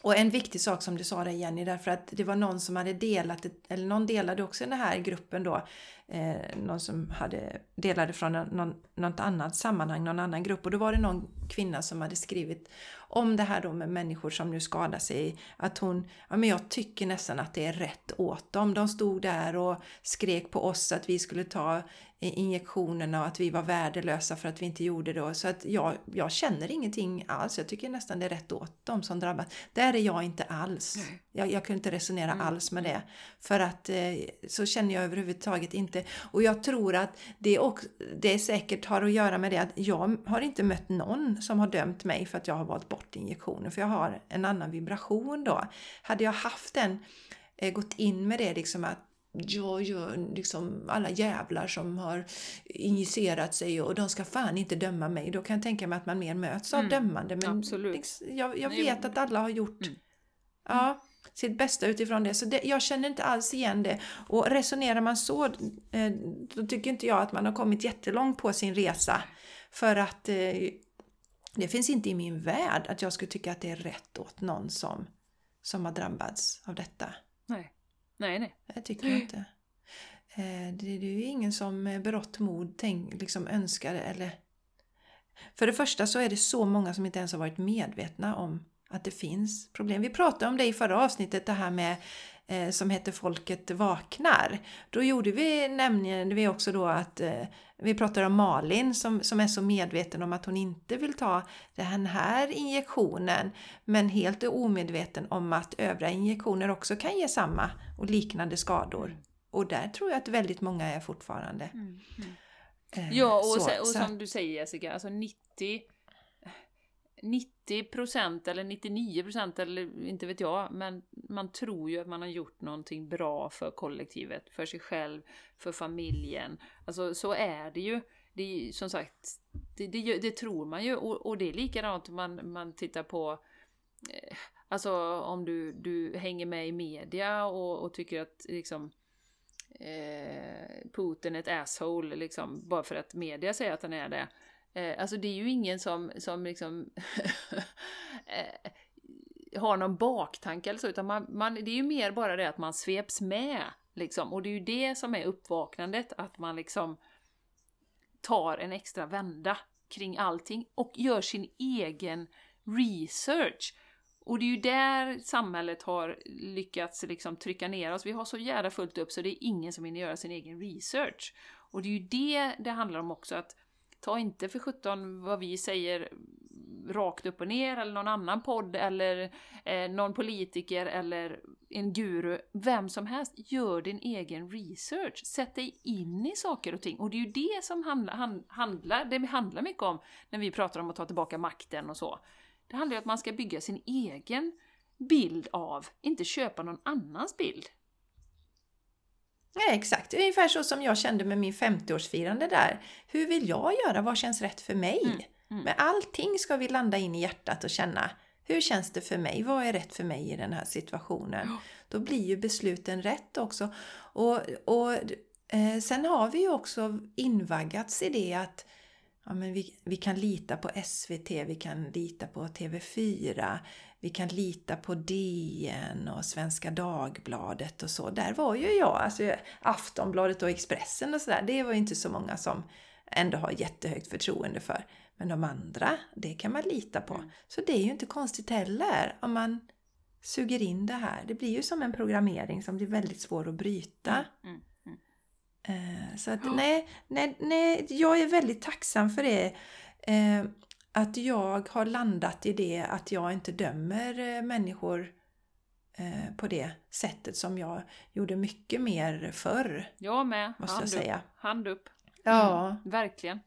A: och en viktig sak som du sa där Jenny, därför att det var någon som hade delat, eller någon delade också i den här gruppen då, eh, någon som hade delade från någon, något annat sammanhang, någon annan grupp och då var det någon kvinna som hade skrivit om det här då med människor som nu skadar sig. Att hon, ja men jag tycker nästan att det är rätt åt dem. De stod där och skrek på oss att vi skulle ta injektionerna och att vi var värdelösa för att vi inte gjorde det. Så att jag, jag känner ingenting alls. Jag tycker nästan det är rätt åt dem som drabbas. Där är jag inte alls. Jag, jag kunde inte resonera mm. alls med det. För att eh, så känner jag överhuvudtaget inte. Och jag tror att det, också, det säkert har att göra med det att jag har inte mött någon som har dömt mig för att jag har valt bort injektioner. För jag har en annan vibration då. Hade jag haft den, eh, gått in med det liksom att jag gör liksom alla jävlar som har injicerat sig och de ska fan inte döma mig. Då kan jag tänka mig att man mer möts av mm, dömande. Men absolut. Liksom, jag, jag vet att alla har gjort mm. ja, sitt bästa utifrån det. Så det, jag känner inte alls igen det. Och resonerar man så, eh, då tycker inte jag att man har kommit jättelångt på sin resa. För att eh, det finns inte i min värld att jag skulle tycka att det är rätt åt någon som, som har drabbats av detta.
B: Nej. Nej, nej.
A: Eh, det tycker jag inte. Det är ju ingen som med berått mod tänk, liksom önskar eller... För det första så är det så många som inte ens har varit medvetna om att det finns problem. Vi pratade om det i förra avsnittet, det här med eh, som heter Folket vaknar. Då gjorde vi nämligen vi också då att eh, vi pratade om Malin som, som är så medveten om att hon inte vill ta den här injektionen men helt omedveten om att övriga injektioner också kan ge samma och liknande skador. Och där tror jag att väldigt många är fortfarande. Mm, mm. Eh,
B: Ja, och,
A: så-
B: och
A: så
B: som du säger Jessica, alltså 90 90% eller 99% eller inte vet jag, men man tror ju att man har gjort någonting bra för kollektivet, för sig själv, för familjen. Alltså så är det ju. Det är ju, som sagt, det, det, det tror man ju och, och det är likadant om man, man tittar på eh, Alltså om du, du hänger med i media och, och tycker att liksom eh, Putin är ett asshole liksom, bara för att media säger att han är det. Eh, alltså det är ju ingen som, som liksom *laughs* eh, har någon baktanke eller så, utan man, man, det är ju mer bara det att man sveps med. Liksom. Och det är ju det som är uppvaknandet, att man liksom tar en extra vända kring allting och gör sin egen research. Och det är ju där samhället har lyckats liksom trycka ner oss. Vi har så jävla fullt upp så det är ingen som hinner göra sin egen research. Och det är ju det det handlar om också, att ta inte för sjutton vad vi säger rakt upp och ner, eller någon annan podd, eller eh, någon politiker, eller en guru. Vem som helst, gör din egen research. Sätt dig in i saker och ting. Och det är ju det som handla, hand, handlar, det handlar mycket om när vi pratar om att ta tillbaka makten och så. Det handlar ju om att man ska bygga sin egen bild av, inte köpa någon annans bild.
A: Nej, exakt. Ungefär så som jag kände med min 50-årsfirande där. Hur vill jag göra? Vad känns rätt för mig?
B: Mm, mm.
A: Men allting ska vi landa in i hjärtat och känna. Hur känns det för mig? Vad är rätt för mig i den här situationen? Då blir ju besluten rätt också. Och, och eh, sen har vi ju också invaggats i det att ja, men vi, vi kan lita på SVT, vi kan lita på TV4, vi kan lita på DN och Svenska Dagbladet och så. Där var ju jag, alltså Aftonbladet och Expressen och sådär, det var ju inte så många som ändå har jättehögt förtroende för. Men de andra, det kan man lita på.
B: Mm.
A: Så det är ju inte konstigt heller om man suger in det här. Det blir ju som en programmering som blir väldigt svår att bryta.
B: Mm, mm.
A: Eh, Så att nej, nej, nej, jag är väldigt tacksam för det. Att jag har landat i det att jag inte dömer eh, människor eh, på det sättet som jag gjorde mycket mer förr,
B: Jag med.
A: måste
B: hand
A: jag säga.
B: Upp, hand upp.
A: Ja,
B: Mm, verkligen.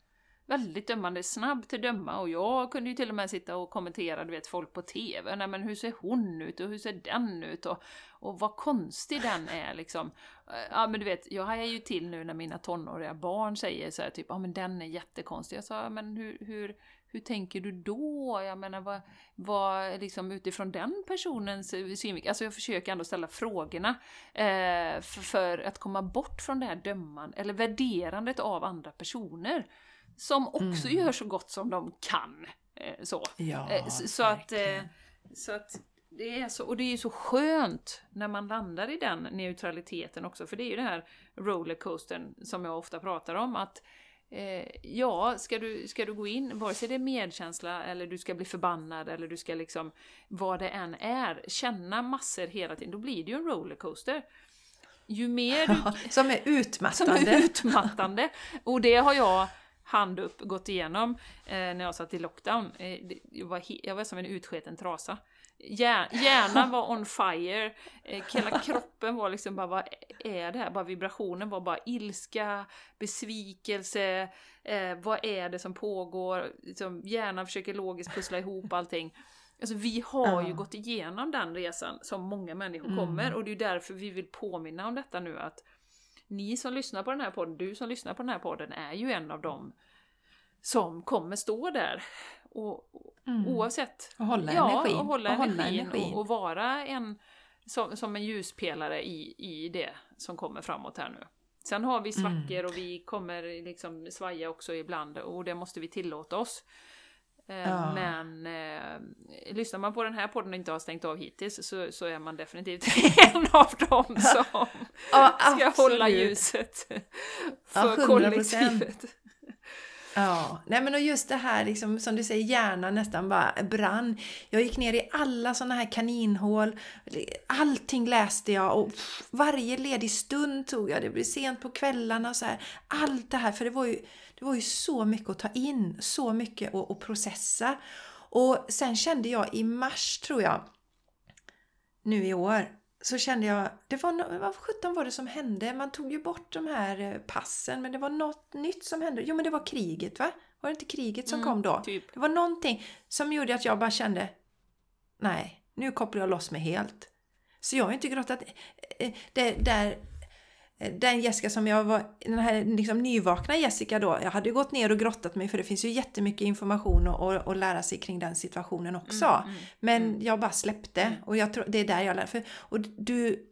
B: Väldigt dömande, snabb till döma och jag kunde ju till och med sitta och kommentera, du vet, folk på TV. Nej men hur ser hon ut och hur ser den ut och, och vad konstig den är *laughs* liksom. Eh, Ja men du vet, jag hajar ju till nu när mina tonåriga barn säger så här typ, ja men den är jättekonstig. Jag sa, men hur, hur, hur tänker du då? Jag menar, vad, vad liksom utifrån den personens synvinkel? Alltså jag försöker ändå ställa frågorna eh, för, för att komma bort från det här döman eller värderandet av andra personer. Som också
A: Mm.
B: gör så gott som de kan. Eh, så.
A: ja
B: Eh, så, så att, eh, så att det är så, och det är ju så skönt när man landar i den neutraliteten också, för det är ju det här rollercoastern som jag ofta pratar om, att eh, ja, ska du, ska du gå in, vare sig det är medkänsla eller du ska bli förbannad eller du ska liksom, vad det än är, känna massor hela tiden, då blir det ju en rollercoaster. Ju mer du *laughs*
A: Ja, som är
B: som
A: utmattande.
B: är utmattande. Och det har jag hand upp gått igenom eh, när jag satt i lockdown. Eh, jag, var jag var som en utsketen trasa. Hjär, hjärnan *laughs* var on fire, eh, hela kroppen var liksom bara, vad är det här? Bara vibrationen var bara ilska, besvikelse, eh, vad är det som pågår? Liksom, hjärnan försöker logiskt pussla ihop allting. Alltså vi har ju gått igenom den resan som många människor
A: Mm.
B: kommer och det är därför vi vill påminna om detta nu att ni som lyssnar på den här podden, du som lyssnar på den här podden är ju en av dem som kommer stå där. Och,
A: Mm.
B: Oavsett.
A: Och hålla
B: ja,
A: energin.
B: och hålla
A: och hålla
B: energin. Och, och vara en, som, som en ljuspelare i, i det som kommer framåt här nu. Sen har vi svackor
A: Mm.
B: och vi kommer liksom svaja också ibland och det måste vi tillåta oss. Eh,
A: Ja.
B: Men eh, lyssnar man på den här podden och inte har stängt av hittills så, så är man definitivt *laughs* en av dem som
A: Ja,
B: ska hålla ljuset för
A: Ja, 100%.
B: kollektivet.
A: Ja, nej men och just det här liksom, som du säger, hjärnan nästan bara brann. Jag gick ner i alla sådana här kaninhål. Allting läste jag och pff, varje ledig stund tog jag. Det blev sent på kvällarna och så här. Allt det här, för det var ju, det var ju så mycket att ta in, så mycket att, att processa. Och sen kände jag i mars, tror jag, nu i år, så kände jag, det var, vad sjutton var det som hände? Man tog ju bort de här eh, passen men det var något nytt som hände. Jo men det var kriget va? Var det inte kriget som
B: Mm,
A: kom då?
B: Typ.
A: Det var någonting som gjorde att jag bara kände Nej, nu kopplar jag loss mig helt. Så jag har inte grottat... eh, Det, där, eh, den Jessica som jag var, den här liksom nyvakna Jessica då, jag hade ju gått ner och grottat mig för det finns ju jättemycket information att och, och lära sig kring den situationen också.
B: Mm, mm,
A: Men
B: mm.
A: jag bara släppte
B: Mm.
A: och jag tror, det är där jag lär för, Och du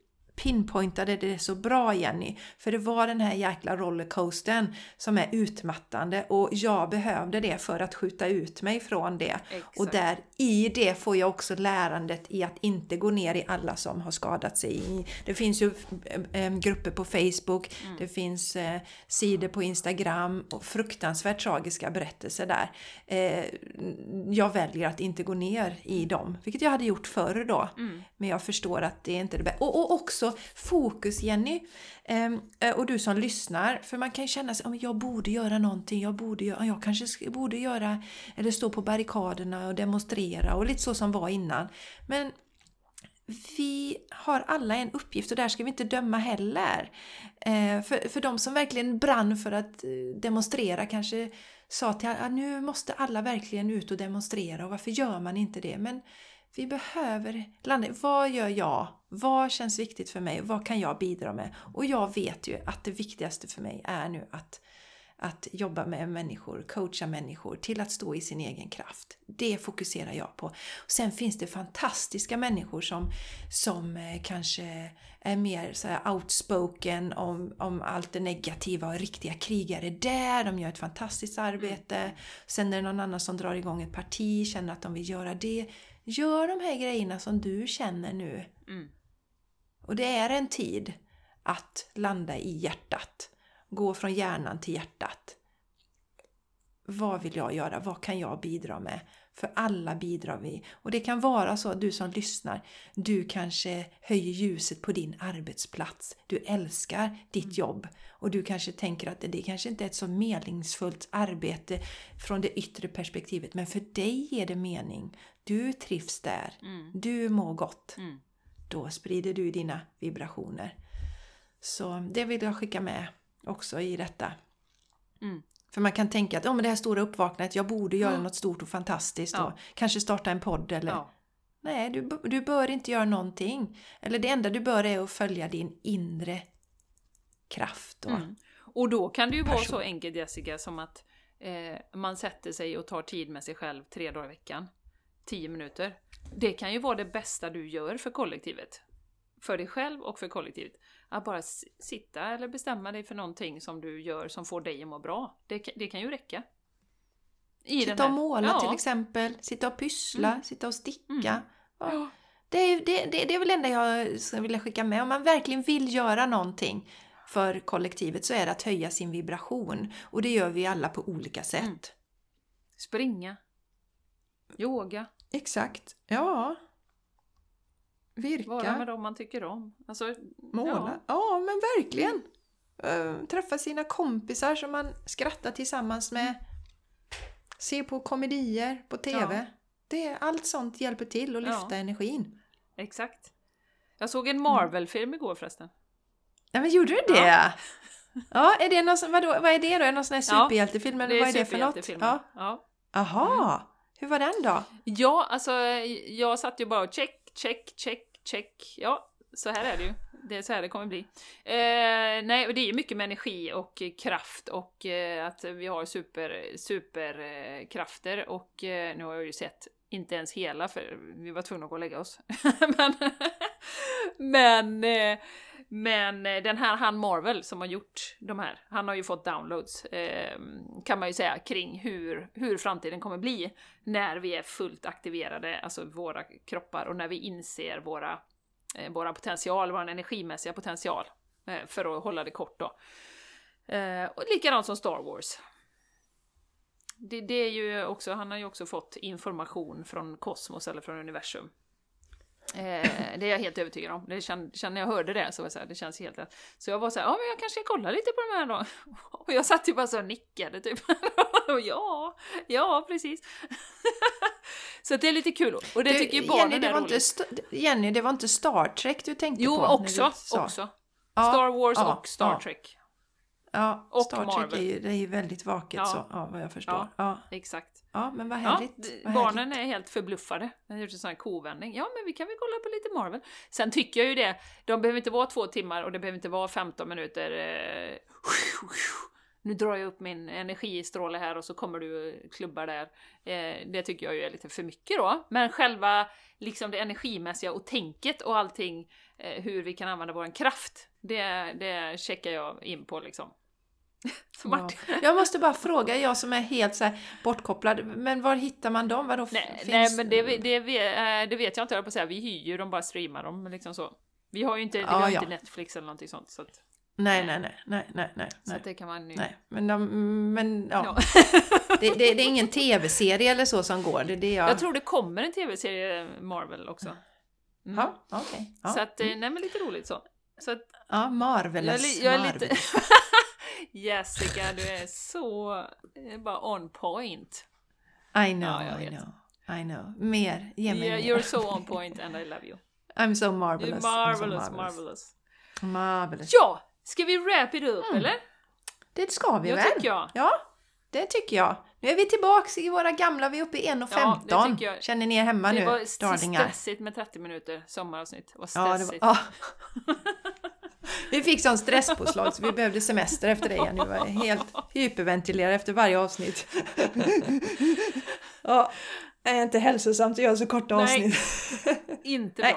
A: pinpointade det så bra Jenny. För det var den här jäkla rollercoastern som är utmattande och jag behövde det för att skjuta ut mig från det.
B: Exakt.
A: Och där i det får jag också lärandet i att inte gå ner i alla som har skadat sig. Det finns ju eh, eh, grupper på Facebook,
B: Mm.
A: det finns eh, sidor på Instagram och fruktansvärt tragiska berättelser där. Eh, jag väljer att inte gå ner i dem, vilket jag hade gjort förr då.
B: Mm.
A: Men jag förstår att det är inte det bästa. Och, och också fokus Jenny, ehm, eh, och du som lyssnar. För man kan ju känna sig, jag borde göra någonting, jag borde göra, jag kanske borde göra, eller stå på barrikaderna och demonstrera och lite så som var innan. Men vi har alla en uppgift och där ska vi inte döma heller. Eh, för, för de som verkligen brann för att eh, demonstrera kanske sa till alla, nu måste alla verkligen ut och demonstrera och varför gör man inte det? Men vi behöver landa vad gör jag? Vad känns viktigt för mig? Vad kan jag bidra med? Och jag vet ju att det viktigaste för mig är nu att, att jobba med människor, coacha människor till att stå i sin egen kraft. Det fokuserar jag på. Sen finns det fantastiska människor som, som eh, kanske är mer så outspoken om, om allt det negativa och riktiga krigare där. De gör ett fantastiskt arbete. Sen är det någon annan som drar igång ett parti, känner att de vill göra det. Gör de här grejerna som du känner nu.
B: Mm.
A: Och det är en tid att landa i hjärtat. Gå från hjärnan till hjärtat. Vad vill jag göra? Vad kan jag bidra med? För alla bidrar vi. Och det kan vara så att du som lyssnar, du kanske höjer ljuset på din arbetsplats. Du älskar ditt jobb. Och du kanske tänker att det kanske inte är ett så meningsfullt arbete från det yttre perspektivet. Men för dig ger det mening. Du trivs där.
B: Mm.
A: Du mår gott
B: Mm.
A: då sprider du dina vibrationer. Så det vill jag skicka med också i detta.
B: Mm.
A: För man kan tänka att oh, men det här stora uppvaknandet, jag borde göra
B: Ja.
A: något stort och fantastiskt och kanske starta en podd eller... Nej, du, du bör inte göra någonting. Eller det enda du bör är att följa din inre kraft. Och,
B: Mm. Och då kan det ju vara
A: person.
B: så enkelt Jessica som att eh, man sätter sig och tar tid med sig själv tre dagar i veckan. Tio minuter. Det kan ju vara det bästa du gör för kollektivet. För dig själv och för kollektivet. Att bara sitta eller bestämma dig för någonting som du gör som får dig att må bra. Det, kan- det kan ju räcka. I
A: sitta och måla
B: ja.
A: till exempel, sitta och pyssla,
B: Mm.
A: sitta och sticka.
B: Mm.
A: Ja.
B: Ja.
A: Det, är, det, det, det är väl det enda jag skulle vilja skicka med. Om man verkligen vill göra någonting för kollektivet så är det att höja sin vibration. Och det gör vi alla på olika sätt.
B: Mm. Springa. Yoga.
A: Exakt. Ja. Virka.
B: Vara med dem man tycker om. Alltså,
A: Måla. Ja. men verkligen. Eh, träffa sina kompisar som man skrattar tillsammans med. Se på komedier på TV.
B: Ja.
A: Det, allt sånt hjälper till att lyfta
B: Ja. energin.
A: Exakt.
B: Jag såg en Marvel-film igår förresten.
A: Ja, men gjorde du det? Ja, är det någon, vadå, vad är det då? Är det någon sån här
B: Ja,
A: superhjältefilm? Eller vad är det för något? Ja.
B: Ja.
A: Aha, hur var den då?
B: ja, alltså jag satt ju bara och check, check, check, check. Ja, så här är det ju. Det är så här det kommer bli. Eh, nej, och det är ju mycket med energi och kraft och eh, att vi har super, superkrafter eh, och eh, nu har jag ju sett inte ens hela för vi var tvungna att gå och lägga oss. *laughs* men, men, eh, men eh, den här han Marvel som har gjort de här, han har ju fått downloads eh, kan man ju säga kring hur, hur framtiden kommer bli när vi är fullt aktiverade, alltså våra kroppar och när vi inser våra, eh, våra potential, vår energimässiga potential eh, för att hålla det kort då. Eh, och likadant som Star Wars. Det, det är ju också, han har ju också fått information från kosmos eller från universum. Eh, det är jag helt övertygad om. Det kände, när jag hörde det så var jag så här, det känns helt rätt. Så jag var så här, ja men jag kanske ska kolla lite på de här då. *laughs* Och jag satt ju bara så och nickade typ. *laughs* Och ja, ja precis. *laughs* Så det är lite kul och det
A: Du,
B: tycker ju
A: Jenny,
B: barnen
A: det
B: är
A: var
B: roligt.
A: inte Jenny, det var inte Star Trek du tänkte
B: Jo,
A: på? när
B: också, också. Star Wars
A: ja,
B: och Star
A: ja.
B: Trek.
A: Ja,
B: Och
A: Star Trek
B: Marvel.
A: är ju, det är ju väldigt vaket
B: Ja.
A: så, ja, vad jag förstår.
B: Ja.
A: Ja, ja. Men vad
B: Ja,
A: härligt.
B: d-
A: vad
B: barnen
A: härligt.
B: är helt förbluffade. Jag har gjort en sån här kovändning. Ja, men vi kan väl kolla på lite Marvel. Sen tycker jag ju det, de behöver inte vara två timmar och det behöver inte vara 15 minuter. Eh, nu drar jag upp min energistråle här och så kommer du klubbar där. Eh, det tycker jag ju är lite för mycket då. Men själva liksom det energimässiga och tänket och allting, eh, hur vi kan använda vår kraft, det, det checkar jag in på liksom. *laughs* Så
A: Ja. *laughs* Jag måste bara fråga, jag som är helt så bortkopplad, men var hittar man dem? Vadå,
B: Nej,
A: finns...
B: nej men det, det, det, det vet jag inte, jag på säga. Vi hyr ju dem, bara streamar dem liksom så. Vi har ju inte,
A: Ja,
B: har
A: ja.
B: inte Netflix eller någonting sånt. Så, att,
A: nej, nej, nej, nej, nej, nej,
B: så
A: nej.
B: det kan man ju...
A: nej. Men, de, men ja.
B: Ja. *laughs*
A: Det, det, det är ingen tv-serie eller så som går? Det det jag...
B: Jag tror det kommer en tv-serie Marvel också. Mm.
A: Ja, okej. Ja.
B: Så att, eh, nej men lite roligt så. Så att
A: ja,
B: jag,
A: Marvelous.
B: li, jag är
A: Marvel.
B: lite... Jessica, du är så... eh, bara on point.
A: I know,
B: Ja,
A: I know. I know. Mer, ge mig
B: Yeah,
A: mer.
B: you're so *laughs* on point and I love you.
A: I'm so marvelous. I'm so
B: marvelous, marvelous.
A: Marvelous.
B: Ja! Ska vi wrap it up
A: Mm.
B: eller?
A: Det ska vi
B: Jag
A: väl?
B: tycker jag.
A: Ja, det tycker jag. Nu är vi tillbaks i våra gamla, vi är uppe i 1.15.
B: Ja, det jag.
A: Känner ni er hemma
B: Det
A: nu,
B: var så
A: darlingar?
B: stressigt med 30 minuter sommaravsnitt. Det var
A: Ja, det var,
B: stressigt.
A: ja. *laughs* *laughs* Vi fick sån stresspåslag så vi behövde semester efter det igen. Vi var helt hyperventilerade efter varje avsnitt. Ja, det är inte hälsosamt att göra så korta
B: Nej.
A: avsnitt.
B: Inte
A: Nej.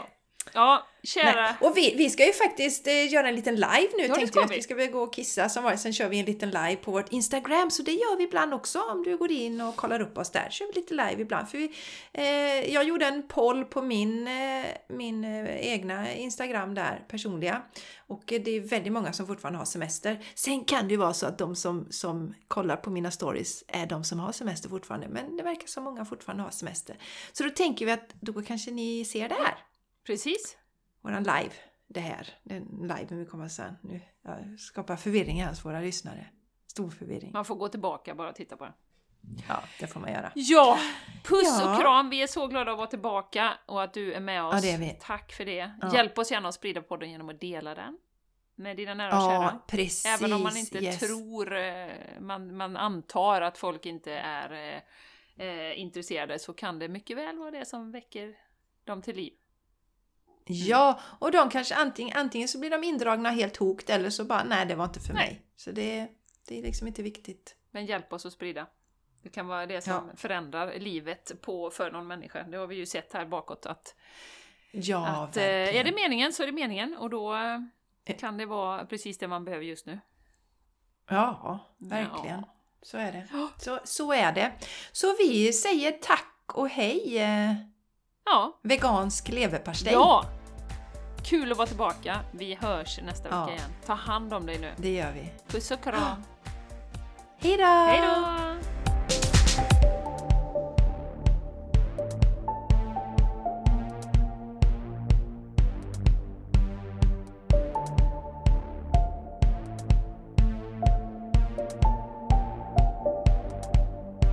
B: Ja, kära...
A: Nej. Och vi, vi ska ju faktiskt eh, göra en liten live nu
B: det
A: tänkte vi. Att
B: vi.
A: vi ska väl gå och kissa som vanligt. Sen kör vi en liten live på vårt Instagram. Så det gör vi ibland också. Om du går in och kollar upp oss där. kör vi lite live ibland. För vi, eh, jag gjorde en poll på min, eh, min eh, egna Instagram där, personliga. Och eh, det är väldigt många som fortfarande har semester. Sen kan det ju vara så att de som, som kollar på mina stories är de som har semester fortfarande. Men det verkar som många fortfarande har semester. Så då tänker vi att då kanske ni ser det här
B: Precis.
A: våran live, det här, den liven vi kommer sen. Nu jag skapar förvirring här hos våra lyssnare. Stor förvirring.
B: Man får gå tillbaka bara och titta på den.
A: Ja, det får man göra.
B: Ja! Puss
A: Ja.
B: och kram! Vi är så glada att vara tillbaka och att du är med oss.
A: Ja, det är vi.
B: Tack för det.
A: Ja.
B: Hjälp oss gärna att sprida podden genom att dela den med dina nära och kära.
A: precis.
B: Även om man inte
A: yes.
B: tror, eh, man, man antar att folk inte är eh, eh, intresserade så kan det mycket väl vara det som väcker dem till liv.
A: Ja, och de kanske antingen, antingen så blir de indragna helt hokt eller så bara nej, det var inte för
B: Nej.
A: mig. Så det, det är liksom inte viktigt.
B: Men hjälp oss att sprida. Det kan vara det som förändrar livet på, för någon människa. Det har vi ju sett här bakåt att,
A: Ja,
B: att eh,
A: verkligen.
B: är det meningen så är det meningen och då eh, kan det vara precis det man behöver just nu.
A: Ja, verkligen.
B: Ja.
A: Så är det.
B: Ja.
A: Så, så är det. Så vi säger tack och hej eh,
B: Ja,
A: vegansk leverpastej.
B: ja! Kul att vara tillbaka. Vi hörs nästa
A: Ja.
B: vecka igen. Ta hand om dig nu.
A: Det gör vi.
B: Puss och kram. *gasps*
A: Hej då!
B: Hej då!